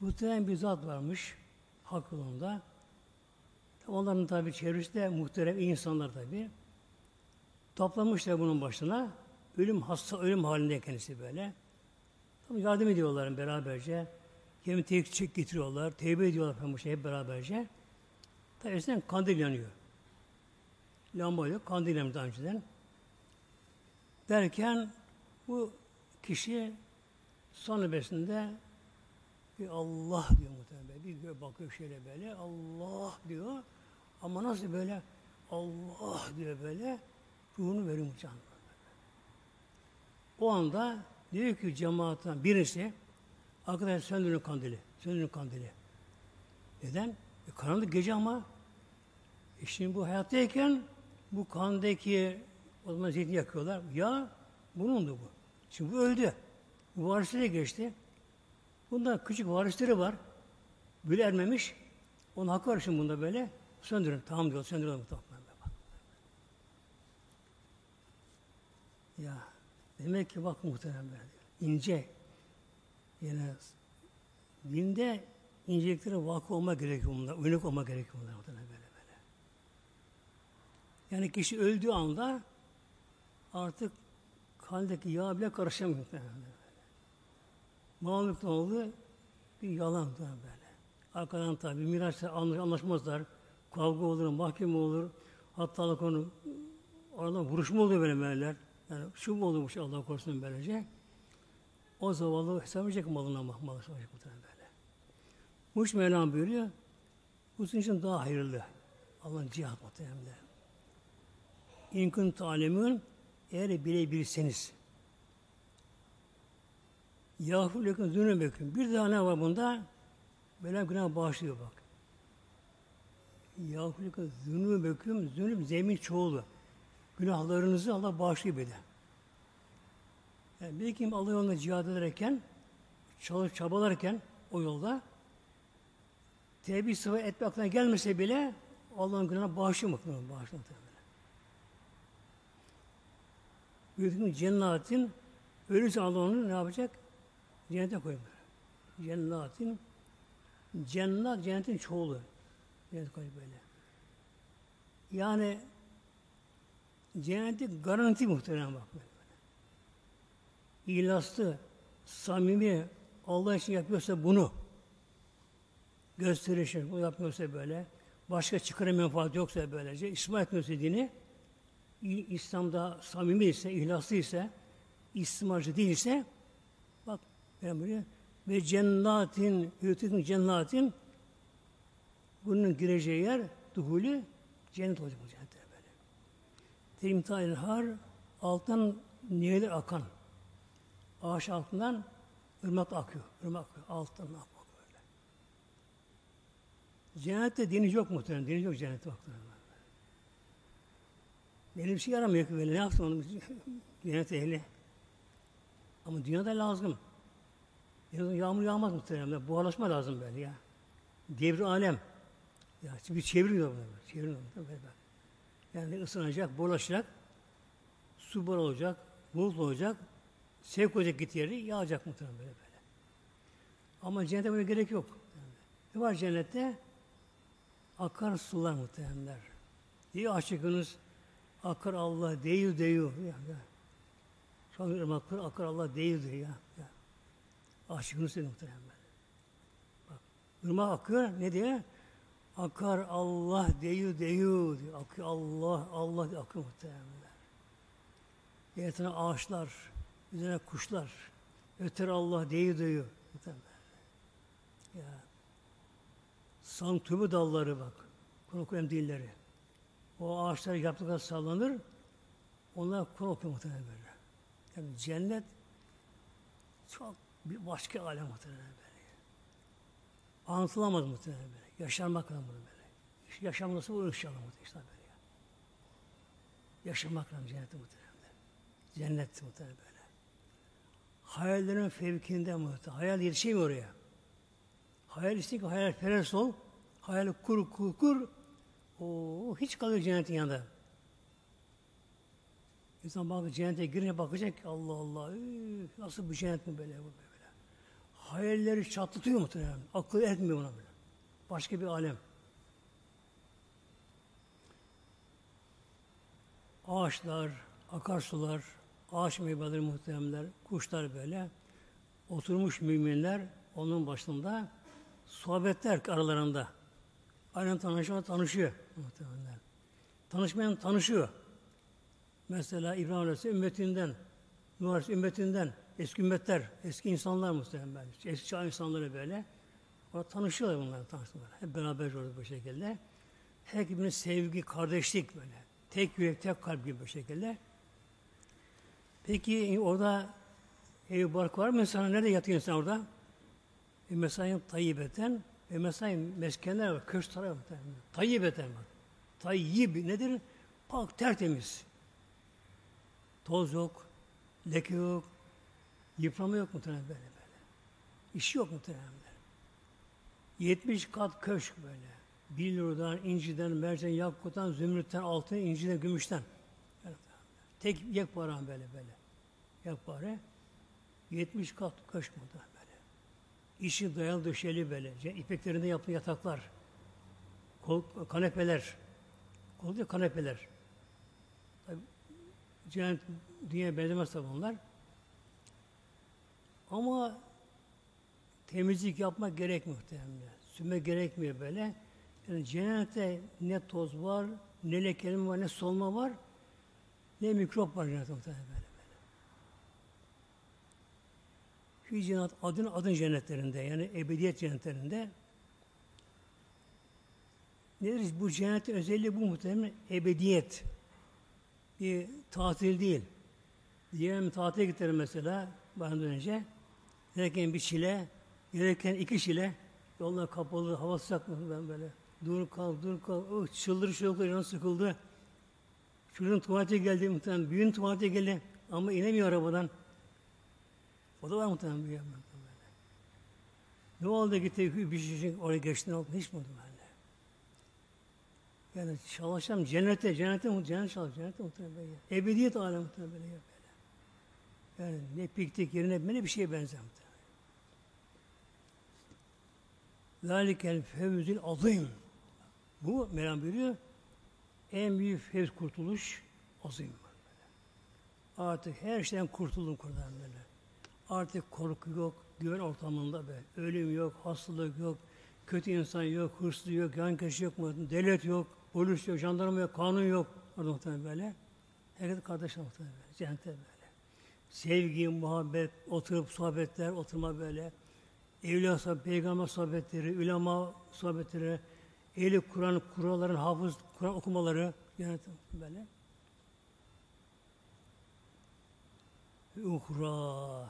Muhterem bir zat varmış hak yolunda. Onların tabi çevresinde muhterem insanlar tabi. Toplamışlar bunun başına. Ölüm hasta, ölüm halinde kendisi böyle. Tabi yardım ediyorlar beraberce. Yemin tek getiriyorlar. Tevbe ediyorlar şey hep beraberce. Tabi eskiden kandil yanıyor. Lamba yok. Kandil yanıyor daha önceden. Derken bu kişi son nefesinde bir Allah diyor muhtemelen. Bir bakıyor şöyle böyle. Allah diyor. Ama nasıl böyle Allah diyor böyle ruhunu veriyor muhtemelen. O anda diyor ki cemaatten birisi arkadaşlar söndürün kandili. Söndürün kandili. Neden? E, karanlık gece ama e şimdi bu hayattayken bu kandaki o zaman zeytin yakıyorlar. Ya bunundu bu. Şimdi bu öldü. Bu varisine geçti. Bunda küçük varisleri var. Böyle ermemiş. Onun hakkı var şimdi bunda böyle. Söndürün. Tamam diyor. Söndürün. Ya demek ki bak muhterem böyle. İnce. Yani dinde inceliklere vakı olma gerekiyor bunlar. Uyanık olma gerekiyor. Muhterem böyle böyle. Yani kişi öldüğü anda artık kandaki yağ bile karışamıyor. Muhterem Muhammed oldu bir yalan böyle. Arkadan tabi mirasla anlaşmazlar. Kavga olur, mahkeme olur. Hatta konu oradan vuruşma oluyor böyle böyleler. Yani şu mu olurmuş Allah korusun böylece. O zavallı hesap edecek malına ama malı hesap edecek muhtemelen böyle. Muş Mevlam buyuruyor. Bu sizin için daha hayırlı. Allah'ın cihat muhtemelen. İnkın talemün eğer bilebilirseniz Yağfur yakın zünübeküm. Bir daha ne var bunda? Böyle günah bağışlıyor bak. Yağfur yakın zünübeküm. Zünüb zemin çoğulu. Günahlarınızı Allah bağışlıyor bir de. Yani bir kim Allah yolunda cihad ederken, çalış çabalarken o yolda tevbi sıvı etme aklına gelmese bile Allah'ın günahına. Bağışlıyor muhtemelen. Büyük cennetin ölürse Allah onu ne yapacak? Cennete koyuyor. Cennetin cennet cennetin çoğulu. Cennet koyuyor böyle. Yani cenneti garanti muhtemelen bak böyle. İhlaslı, samimi Allah için yapıyorsa bunu gösterişir, bu yapmıyorsa böyle, başka çıkarı menfaat yoksa böylece, İsmail etmiyorsa dini, İslam'da samimi ise, ihlaslı ise, istismarcı değilse, bak Peygamber ve cennatin, hütükün cennatin bunun gireceği yer duhulü cennet olacak bu cennette böyle. Terimtal har alttan nehirler akan. Ağaç altından ırmak akıyor. Irmak akıyor. Alttan akıyor böyle. Cennette deniz yok muhtemelen. Deniz yok cennette muhtemelen. Benim bir şey yaramıyor ki böyle. Ne yapsın onu cennet ehli? Ama dünyada lazım. Dünyada yağmur yağmaz muhtemelen. Buharlaşma lazım böyle ya. Devri alem. Ya bir çeviriyor bunu. Çeviriyor bunu. Yani ısınacak, bulaşacak, su bol olacak, bulut olacak, sevk olacak git yeri, yağacak muhtemelen böyle böyle. Ama cennete böyle gerek yok. Ne var cennette? Akar sular muhtemelenler. Diye aşıkınız akar Allah değil diyor. Ya, ya. An ırmaklar akar Allah değil diyor ya. ya. Aşıkınız dedi muhtemelen. Bak, ırmak akıyor ne diye? Akar Allah diyor diyor diyor. Akıyor Allah Allah diyor. Akıyor muhtemelen. Yerine ağaçlar, üzerine kuşlar. Öter Allah diyor. Muhtemelen. Ya. Santübü dalları bak. Kur'an okuyan dilleri. O ağaçlar yapraklar sallanır. Onlar Kur'an okuyor muhtemelen böyle. Yani cennet çok bir başka alem muhtemelen böyle. Anlatılamaz muhtemelen böyle. Yaşanmak lazım böyle. Yaşam nasıl olur inşallah muhtemelen böyle. Ya. Yaşamak lazım cennette muhtemelen. Cennet muhtemelen böyle. Hayallerin fevkinde muhtemelen. Hayal yetişemiyor oraya. Hayal istedik, hayal perest ol. Hayal kur kur kur. O hiç kalıyor cennetin yanında. İnsan bakıyor cennete girince bakacak Allah Allah üf, nasıl bir cennet mi böyle bu böyle. Hayalleri çatlatıyor muhtemelen. Akıl etmiyor buna böyle. Başka bir alem. Ağaçlar, akarsular, ağaç meyveleri muhteremler, kuşlar böyle. Oturmuş müminler onun başında sohbetler aralarında. Aynen tanışma tanışıyor muhtemelen. Tanışmayan tanışıyor. Mesela İbrahim Aleyhisselam ümmetinden, Nuh ümmetinden, eski ümmetler, eski insanlar muhtemelen, eski çağ insanları böyle. Orada tanışıyorlar bunlar, tanışıyorlar. Hep beraber orada bu şekilde. Her birbirine sevgi, kardeşlik böyle. Tek yürek, tek kalp gibi bu şekilde. Peki orada ev bark var mı insan? Nerede yatıyor insan orada? E, mesai tayyibeten ve mesai meskenler var. Köş tarafı Tayyibeten var. Tayyib nedir? Pak, tertemiz. Toz yok, leke yok, yıprama yok muhtemelen böyle böyle. İş yok muhtemelen böyle. 70 kat köşk böyle. Billurdan, inciden, mercan, yakuttan, zümrütten, altın, inciden, gümüşten. Tek yekpare böyle böyle. Yekpare. 70 kat köşk muhtemelen böyle. İşi dayalı döşeli böyle. İpeklerinde yapılan yataklar. Kol, kanepeler. Kol değil, kanepeler. Tabii, cennet dünya benzemez tabi bunlar. Ama temizlik yapmak gerek muhtemelen. Sümme gerekmiyor böyle. Yani cennette ne toz var, ne lekelim var, ne solma var, ne mikrop var cennette muhtemelen böyle. Şu cennet adın adın cennetlerinde yani ebediyet cennetlerinde nedir? Bu cennetin özelliği bu muhtemelen ebediyet. Bir tatil değil. Diyelim tatile gidelim mesela bana önce. Gelirken bir çile, gelirken iki çile, yollar kapalı, hava sıcak ben böyle. Dur kal, dur kal. Oh, çıldır çocuklar canı sıkıldı. Çocuğun tuvalete geldi muhtemelen. Büyüğün tuvalete geldi ama inemiyor arabadan. O da var muhtemelen yandan. Ne oldu gitti bir şey oraya geçtin altına hiç mi oldu böyle? Yani çalışacağım cennete, cennete, cennet çalışacağım, cennete muhtemelen böyle. Ebediyet alem muhtemelen böyle. Yani ne piknik yerine ne bir şeye benzer muhtemelen. Zalikel fevzül azim. Bu Meryem buyuruyor. En büyük fevz kurtuluş azim. Artık her şeyden kurtuldum kurdan böyle. Artık korku yok, güven ortamında be. Ölüm yok, hastalık yok, kötü insan yok, hırslı yok, yan kişi yok, devlet yok, polis yok, jandarma yok, kanun yok. Orada muhtemelen böyle. Herkes kardeş muhtemelen böyle. Cennette böyle. Sevgi, muhabbet, oturup sohbetler, oturma böyle. Evliya peygamber sohbetleri, ulema sohbetleri, ehli Kur'an, kuralların hafız, Kur'an okumaları, yani böyle. Uhra,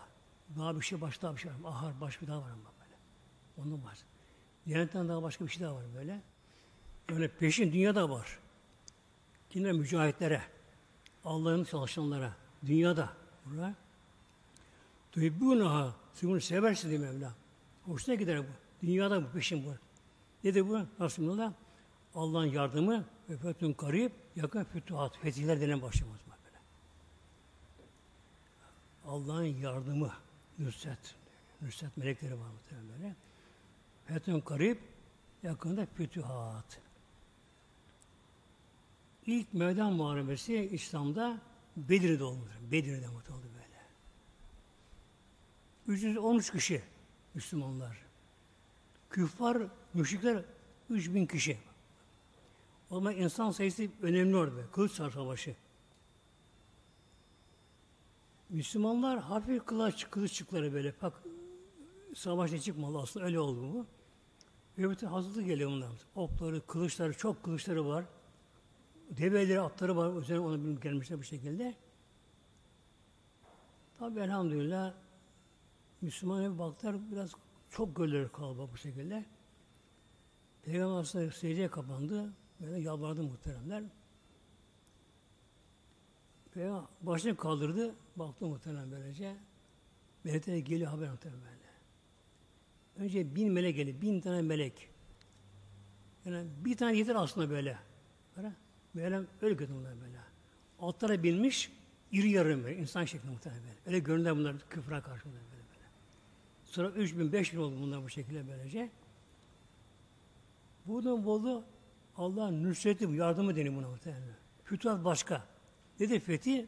daha bir şey başta bir şey var. Ahar, baş bir daha var ama böyle. Onun var. Diyanetten daha başka bir şey daha var böyle. Yani peşin dünyada var. Yine mücahitlere, Allah'ın çalışanlara, dünyada. Burada. Tuhibbunaha, siz bunu seversiniz diye Mevla. Hoşuna gider bu. Dünyada bu peşin bu. Nedir bu? Resulullah Allah'ın yardımı ve fethün karib, yakın fütuhat, fetihler denen başlamaz böyle. Allah'ın yardımı, nüsret, nüsret melekleri var muhtemelen böyle. Fethün karib, yakında fütuhat. İlk meydan muharebesi İslam'da Bedir'de olmuş. Bedir'de mutlu oldu böyle. 313 kişi Müslümanlar. Küffar, müşrikler 3000 kişi. O zaman insan sayısı önemli orada. Kılıç savaşı. Müslümanlar hafif kılıç, kılıççıkları böyle. Bak savaşta çıkmalı aslında öyle oldu. Ve bütün hazırlık geliyor bunlar. Okları, kılıçları, çok kılıçları var. Develeri, atları var. Üzerine ona bir gelmişler bu şekilde. Tabi elhamdülillah Müslüman'a baktılar biraz çok göller kalabalık bu şekilde. Peygamber Aleyhisselam secdeye kapandı. Böyle yalvardı muhteremler. Peygamber başını kaldırdı. Baktı muhterem böylece. Melekler geliyor haber muhterem böyle. Önce bin melek geliyor. Bin tane melek. Yani bir tane yeter aslında böyle. Böyle, böyle öyle kötü bunlar böyle. Altlara binmiş, iri yarım böyle, insan şeklinde muhtemelen böyle. Öyle görünürler bunlar küfra karşı böyle böyle. Sonra üç bin, beş bin oldu bunlar bu şekilde böylece. Buradan oldu Allah'ın nüsreti, yardımı deniyor buna muhtemelen. Fütuhat başka. Nedir fethi?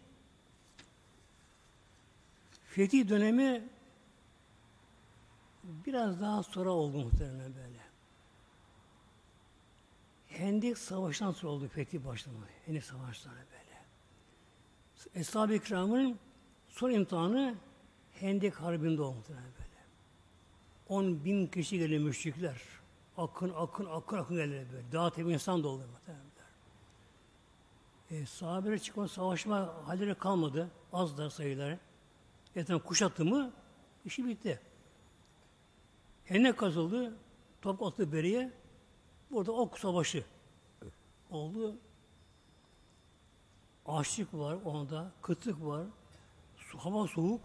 Fethi dönemi biraz daha sonra oldu muhtemelen böyle. Hendek Savaşı'ndan sonra oldu fethi başlama. Hendek Savaşı'ndan böyle. Eshab-ı İkram'ın son imtihanı Hendek Harbi'nde oldu muhtemelen böyle. 10 bin kişi geliyor müşrikler. Akın, akın, akın, akın geliyor böyle. Dağ tepe insan doldu muhtemelen. E, sahabeler çıkan savaşma halleri kalmadı. Az da sayıları. Zaten kuşattı mı işi bitti. Henne kazıldı. Top attı beriye. Burada ok savaşı oldu. Açlık var onda, kıtlık var, su, hava soğuk.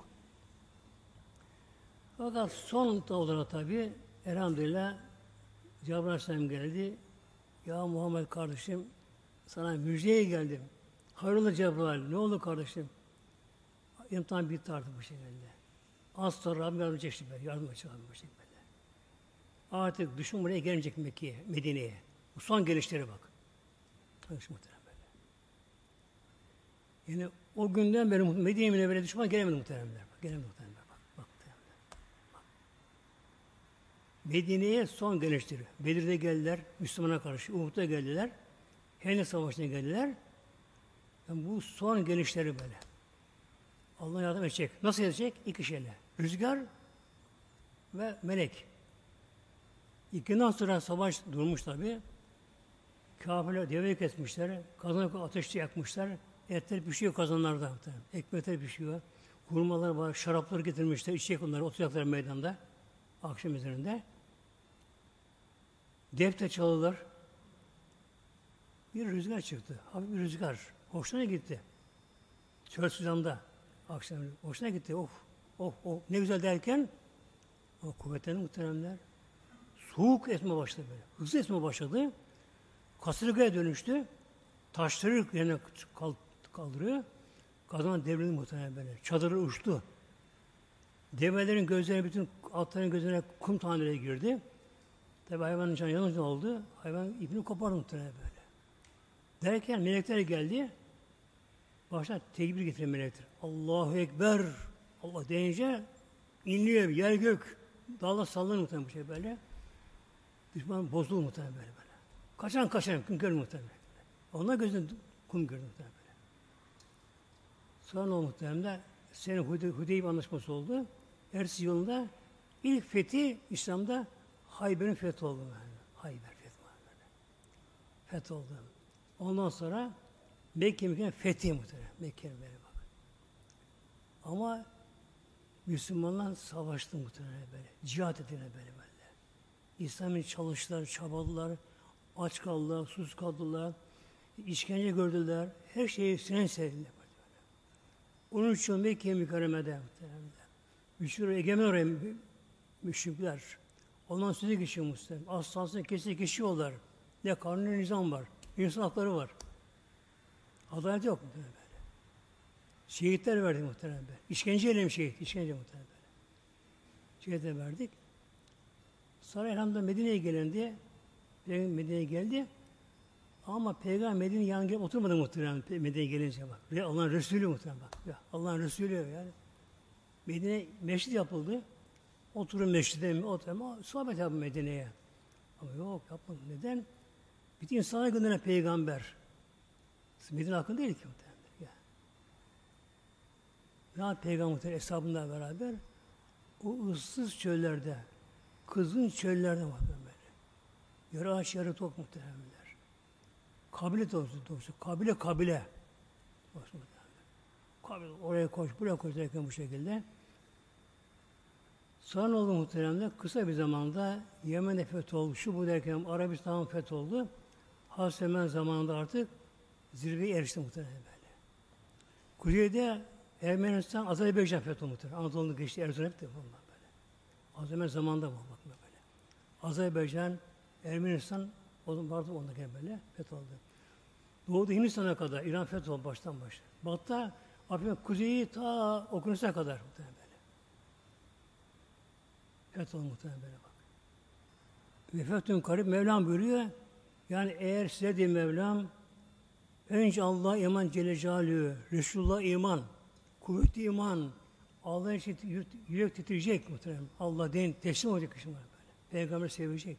Fakat son olarak tabi elhamdülillah Cebrail Aleyhisselam geldi. Ya Muhammed kardeşim sana müjdeye geldim. Hayrola Cebrail ne oldu kardeşim? İmtihan bitti artık bu şekilde. Az sonra Rabbim yardım edecek şimdi. Yardım edecek Rabbim bu şekilde. Artık düşman buraya gelmeyecek Mekke'ye, Medine'ye. Bu son gelişleri bak. Kardeşim muhterem böyle. Yani o günden beri Medine'ye böyle düşman gelemedi muhteremler. Bak, gelemedi muhteremler. Bak, bak, muhteremler. bak. Medine'ye son gelişleri. Bedir'de geldiler, Müslümana karşı. Uhud'da geldiler. Hendek Savaşı'na geldiler. Yani bu son gelişleri böyle. Allah yardım edecek. Nasıl edecek? İki şeyle. Rüzgar ve melek. İkinden sonra savaş durmuş tabi. Kafirler deveyi kesmişler. Kazanı ateşte yakmışlar. Etler pişiyor kazanlarda. Ekmekler pişiyor. Hurmalar var. Şaraplar getirmişler. İçecek onları. Oturacaklar meydanda. Akşam üzerinde. Defte çalırlar. Bir rüzgar çıktı. Hafif bir rüzgar. Hoşuna gitti. Çöl Sudan'da. Akşam hoşuna gitti. Of, of, of. Ne güzel derken o kuvvetlerini muhteremler soğuk esme başladı böyle. Hızlı esme başladı. Kasırgaya dönüştü. Taşları yerine kaldırıyor. Kazan devrildi muhtemelen böyle. Çadırı uçtu. Develerin gözlerine, bütün atların gözlerine kum taneleri girdi. Tabi hayvanın canı yanınca oldu. Hayvan ipini kopardı muhtemelen böyle. Derken melekler geldi. Başta tekbir getiren melekler. Allahu Ekber. Allah deyince inliyor yer gök. Dağlar sallanıyor muhtemelen bu şey böyle. Düşman bozuldu muhtemelen böyle böyle. Kaçan kaçan kum gördü muhtemelen. Onlar gözünde kum gördü muhtemelen böyle. Sonra o muhtemelen senin Hudeyb anlaşması oldu. Ersi yolunda ilk fethi İslam'da Hayber'in fethi oldu. Yani. Hayber fethi böyle. Fethi oldu. Ondan sonra Mekke Mekke'nin fethi muhtemelen. Mekke'nin böyle bak. Ama Müslümanlar savaştı muhtemelen böyle. Cihat ettiler böyle böyle. İslam'ın çalıştılar, çabaladılar, aç kaldılar, sus kaldılar, işkence gördüler, her şeyi sinen serdiler. Onun için Mekke mükerremede Müşür egemen oraya müşrikler. Ondan sözü geçiyor Müslüman. Aslansın kesin geçiyorlar. Ne kanun nizam var. İnsan hakları var. Adalet yok mu böyle? Şehitler verdik muhtemelen böyle. İşkence eylem şehit. İşkence muhtemelen böyle. Şehitler verdik. Sonra elhamdülillah Medine'ye gelendi. Medine'ye geldi. Ama Peygamber Medine'nin yanına gelip oturmadı muhtemelen Medine'ye gelince bak. Allah'ın Resulü muhtemelen bak. Allah'ın Resulü yani. Medine meşrit yapıldı. Oturun meşride mi? Oturun ama sohbet yapın Medine'ye. Ama yok yapmadı. Neden? Bütün insana gönderen peygamber. Medine hakkında değil ki muhtemelen. Ya. Ne yaptı peygamber hesabında beraber? O ıssız çöllerde, kızın çöllerde var böyle. Yarı aç yarı tok muhtemelenler. Kabile doğrusu doğrusu. Kabile kabile. Kabile oraya koş, buraya koş derken bu şekilde. Sonra oldu muhteremde kısa bir zamanda Yemen'de fetholdu. Şu bu derken Arabistan fetholdu. Hasemen zamanında artık zirveye erişti muhtemelen böyle. Kuzeyde Ermenistan, Azerbaycan fetholdu muhtemelen. Anadolu'nu geçti, Erzurum hep de bunlar böyle. Azerbaycan zamanında bu bakma böyle. Azerbaycan, Ermenistan, vardı onda gene böyle fetholdu. Doğuda Hindistan'a kadar İran fetholdu baştan başa. Batı'da Afrika, kuzeyi ta Okyanus'a kadar muhtemelen böyle. Fetholdu muhtemelen böyle bak. Ve fethün karib Mevlam buyuruyor. Yani eğer size diye Mevlam önce Allah iman Celle Celaluhu, Resulullah iman, kuvvetli iman, Allah için yürek, titreyecek muhtemelen. Allah deyin teslim olacak kişi böyle. Peygamber sevecek.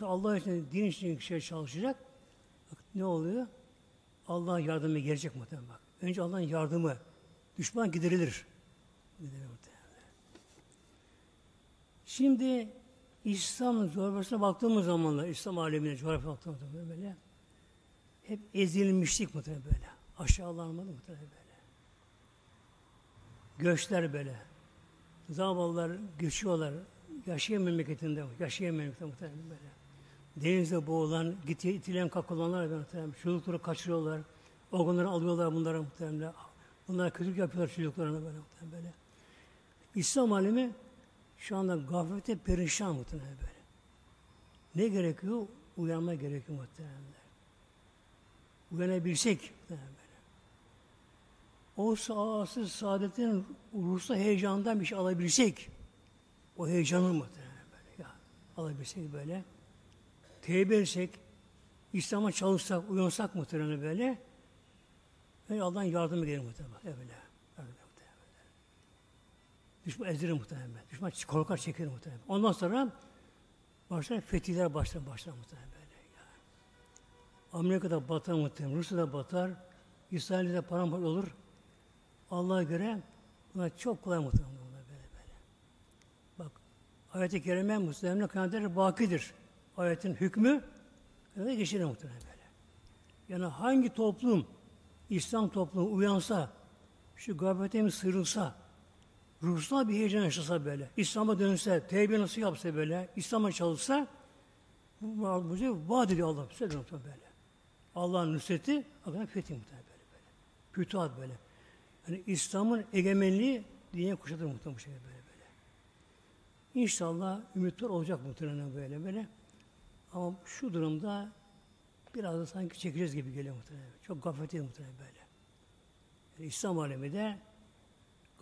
Allah için, din için kişiye çalışacak. Bak, ne oluyor? Allah'ın yardımı gelecek muhtemelen bak. Önce Allah'ın yardımı. Düşman giderilir. Giderilir. Şimdi İslam coğrafyasına baktığımız zamanlar, İslam alemine coğrafyasına baktığımız zaman böyle hep ezilmişlik muhtemelen böyle. Aşağılanmadı muhtemelen böyle. Göçler böyle. Zavallılar göçüyorlar. Yaşayan memleketinde, yaşayan memleketinde muhtemelen böyle. Denizde boğulan, gitiye itilen kakılanlar muhtemelen. Çocukları kaçırıyorlar. Organları alıyorlar bunlara muhtemelen. Bunlara kötülük yapıyorlar çocuklarına böyle muhtemelen böyle. İslam alemi şu anda gaflete perişan muhtemelen böyle. Ne gerekiyor? Uyanma gerekiyor muhtemelen. Uyanabilsek muhtemelen böyle. O sağsız saadetin ruhsal heyecandan bir şey alabilsek, o heyecanı muhtemelen böyle. Ya, alabilsek böyle. Tevbe etsek, İslam'a çalışsak, uyansak muhtemelen böyle. Ve Allah'ın yardımı gelir muhtemelen. Öyle. Düşman ezilir muhtemelen. Düşman korkar çekilir muhtemelen. Ondan sonra başlar fetihler başlar başlar muhtemelen böyle. Yani. Amerika'da batar muhtemelen, Rusya'da batar, İsrail'de paramparça olur. Allah'a göre buna çok kolay muhtemelen bunlar böyle böyle. Bak ayet-i kerime Müslümanın kanadır bakidir. Ayetin hükmü öyle geçirir muhtemelen böyle. Yani hangi toplum İslam toplumu uyansa, şu gaflete mi sıyrılsa, ruhsal bir heyecan yaşasa böyle, İslam'a dönse, tevbe nasıl yapsa böyle, İslam'a çalışsa, bu mucize vaat ediyor Allah. Böyle. Allah'ın nusreti, Allah'ın fethi muhtemelen böyle böyle. Fütuhat böyle. Yani İslam'ın egemenliği dünya kuşatır muhtemelen bu şekilde böyle böyle. İnşallah ümitler olacak muhtemelen böyle böyle. Ama şu durumda biraz da sanki çekeceğiz gibi geliyor muhtemelen. Çok gaflete muhtemelen böyle. Yani İslam alemi de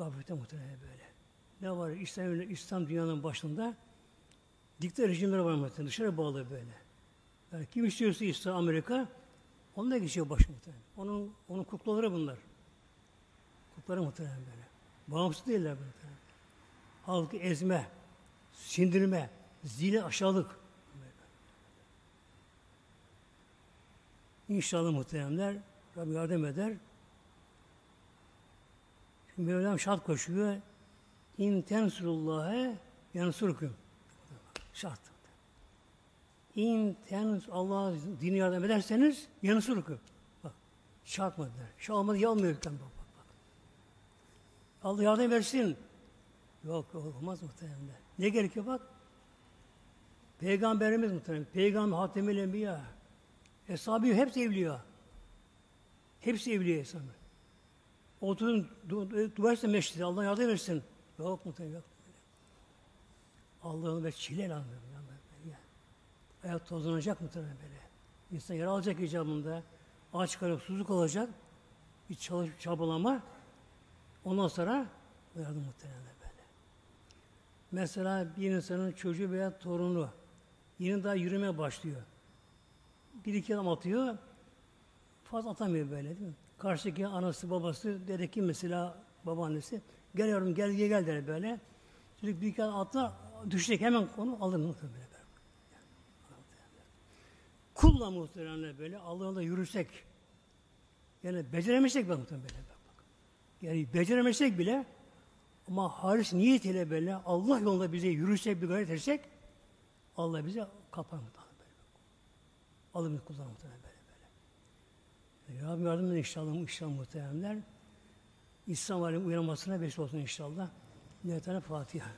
gaflete muhtemelen böyle. Ne var? İslam, İslam dünyanın başında dikta rejimler var muhtemelen. Dışarı bağlı böyle. Yani kim istiyorsa İslam Amerika onunla geçiyor baş muhtemelen. Onun, onun kuklaları bunlar. Kuklaları muhtemelen böyle. Bağımsız değiller muhtemelen. Halkı ezme, sindirme, zile aşağılık. İnşallah muhteremler Rabbim yardım eder. Mevlam şart koşuyor. İn tensurullâhe yansurkum. Şart. İn tens Allah dini yardım ederseniz yansurkum. Bak şart mı der. Şu olmadı ya olmuyor. Bak, bak, bak. Allah yardım versin. Yok olmaz muhtemelen. Ne gerekiyor bak? Peygamberimiz muhtemelen. Peygamber Hatemül Enbiya. Eshab-ı hepsi evliya. Hepsi evliya eshab Oturun, du, du, dua etsin meşride, Allah yardım etsin. Yok muhtemelen yok. Allah'ın ve çile lazım. Yani. Hayat tozlanacak muhtemelen böyle. İnsan yer alacak icabında. Aç karıp susuzluk olacak. Bir çalış, çabalama. Ondan sonra yardım muhtemelen böyle. Mesela bir insanın çocuğu veya torunu yeni daha yürümeye başlıyor. Bir iki adım atıyor. Fazla atamıyor böyle değil mi? Karşıdaki anası, babası, dedeki mesela babaannesi. Gel yavrum gel gel gel der böyle. Çocuk bir adım atlar, düşecek hemen onu alır muhtemelen böyle. Kulla muhtemelen böyle Allah'ın da yürüsek. Yani beceremesek ben muhtemelen böyle. Bak. Yani beceremesek bile ama halis niyet ile böyle Allah yolunda bize yürüsek bir gayret etsek Allah bize kapar muhtemelen bizi kullanır muhtemelen. Rabbim yardım edin inşallah, inşallah muhtemelenler. İslam aleminin uyanmasına vesile olsun inşallah. Niyetine Fatiha.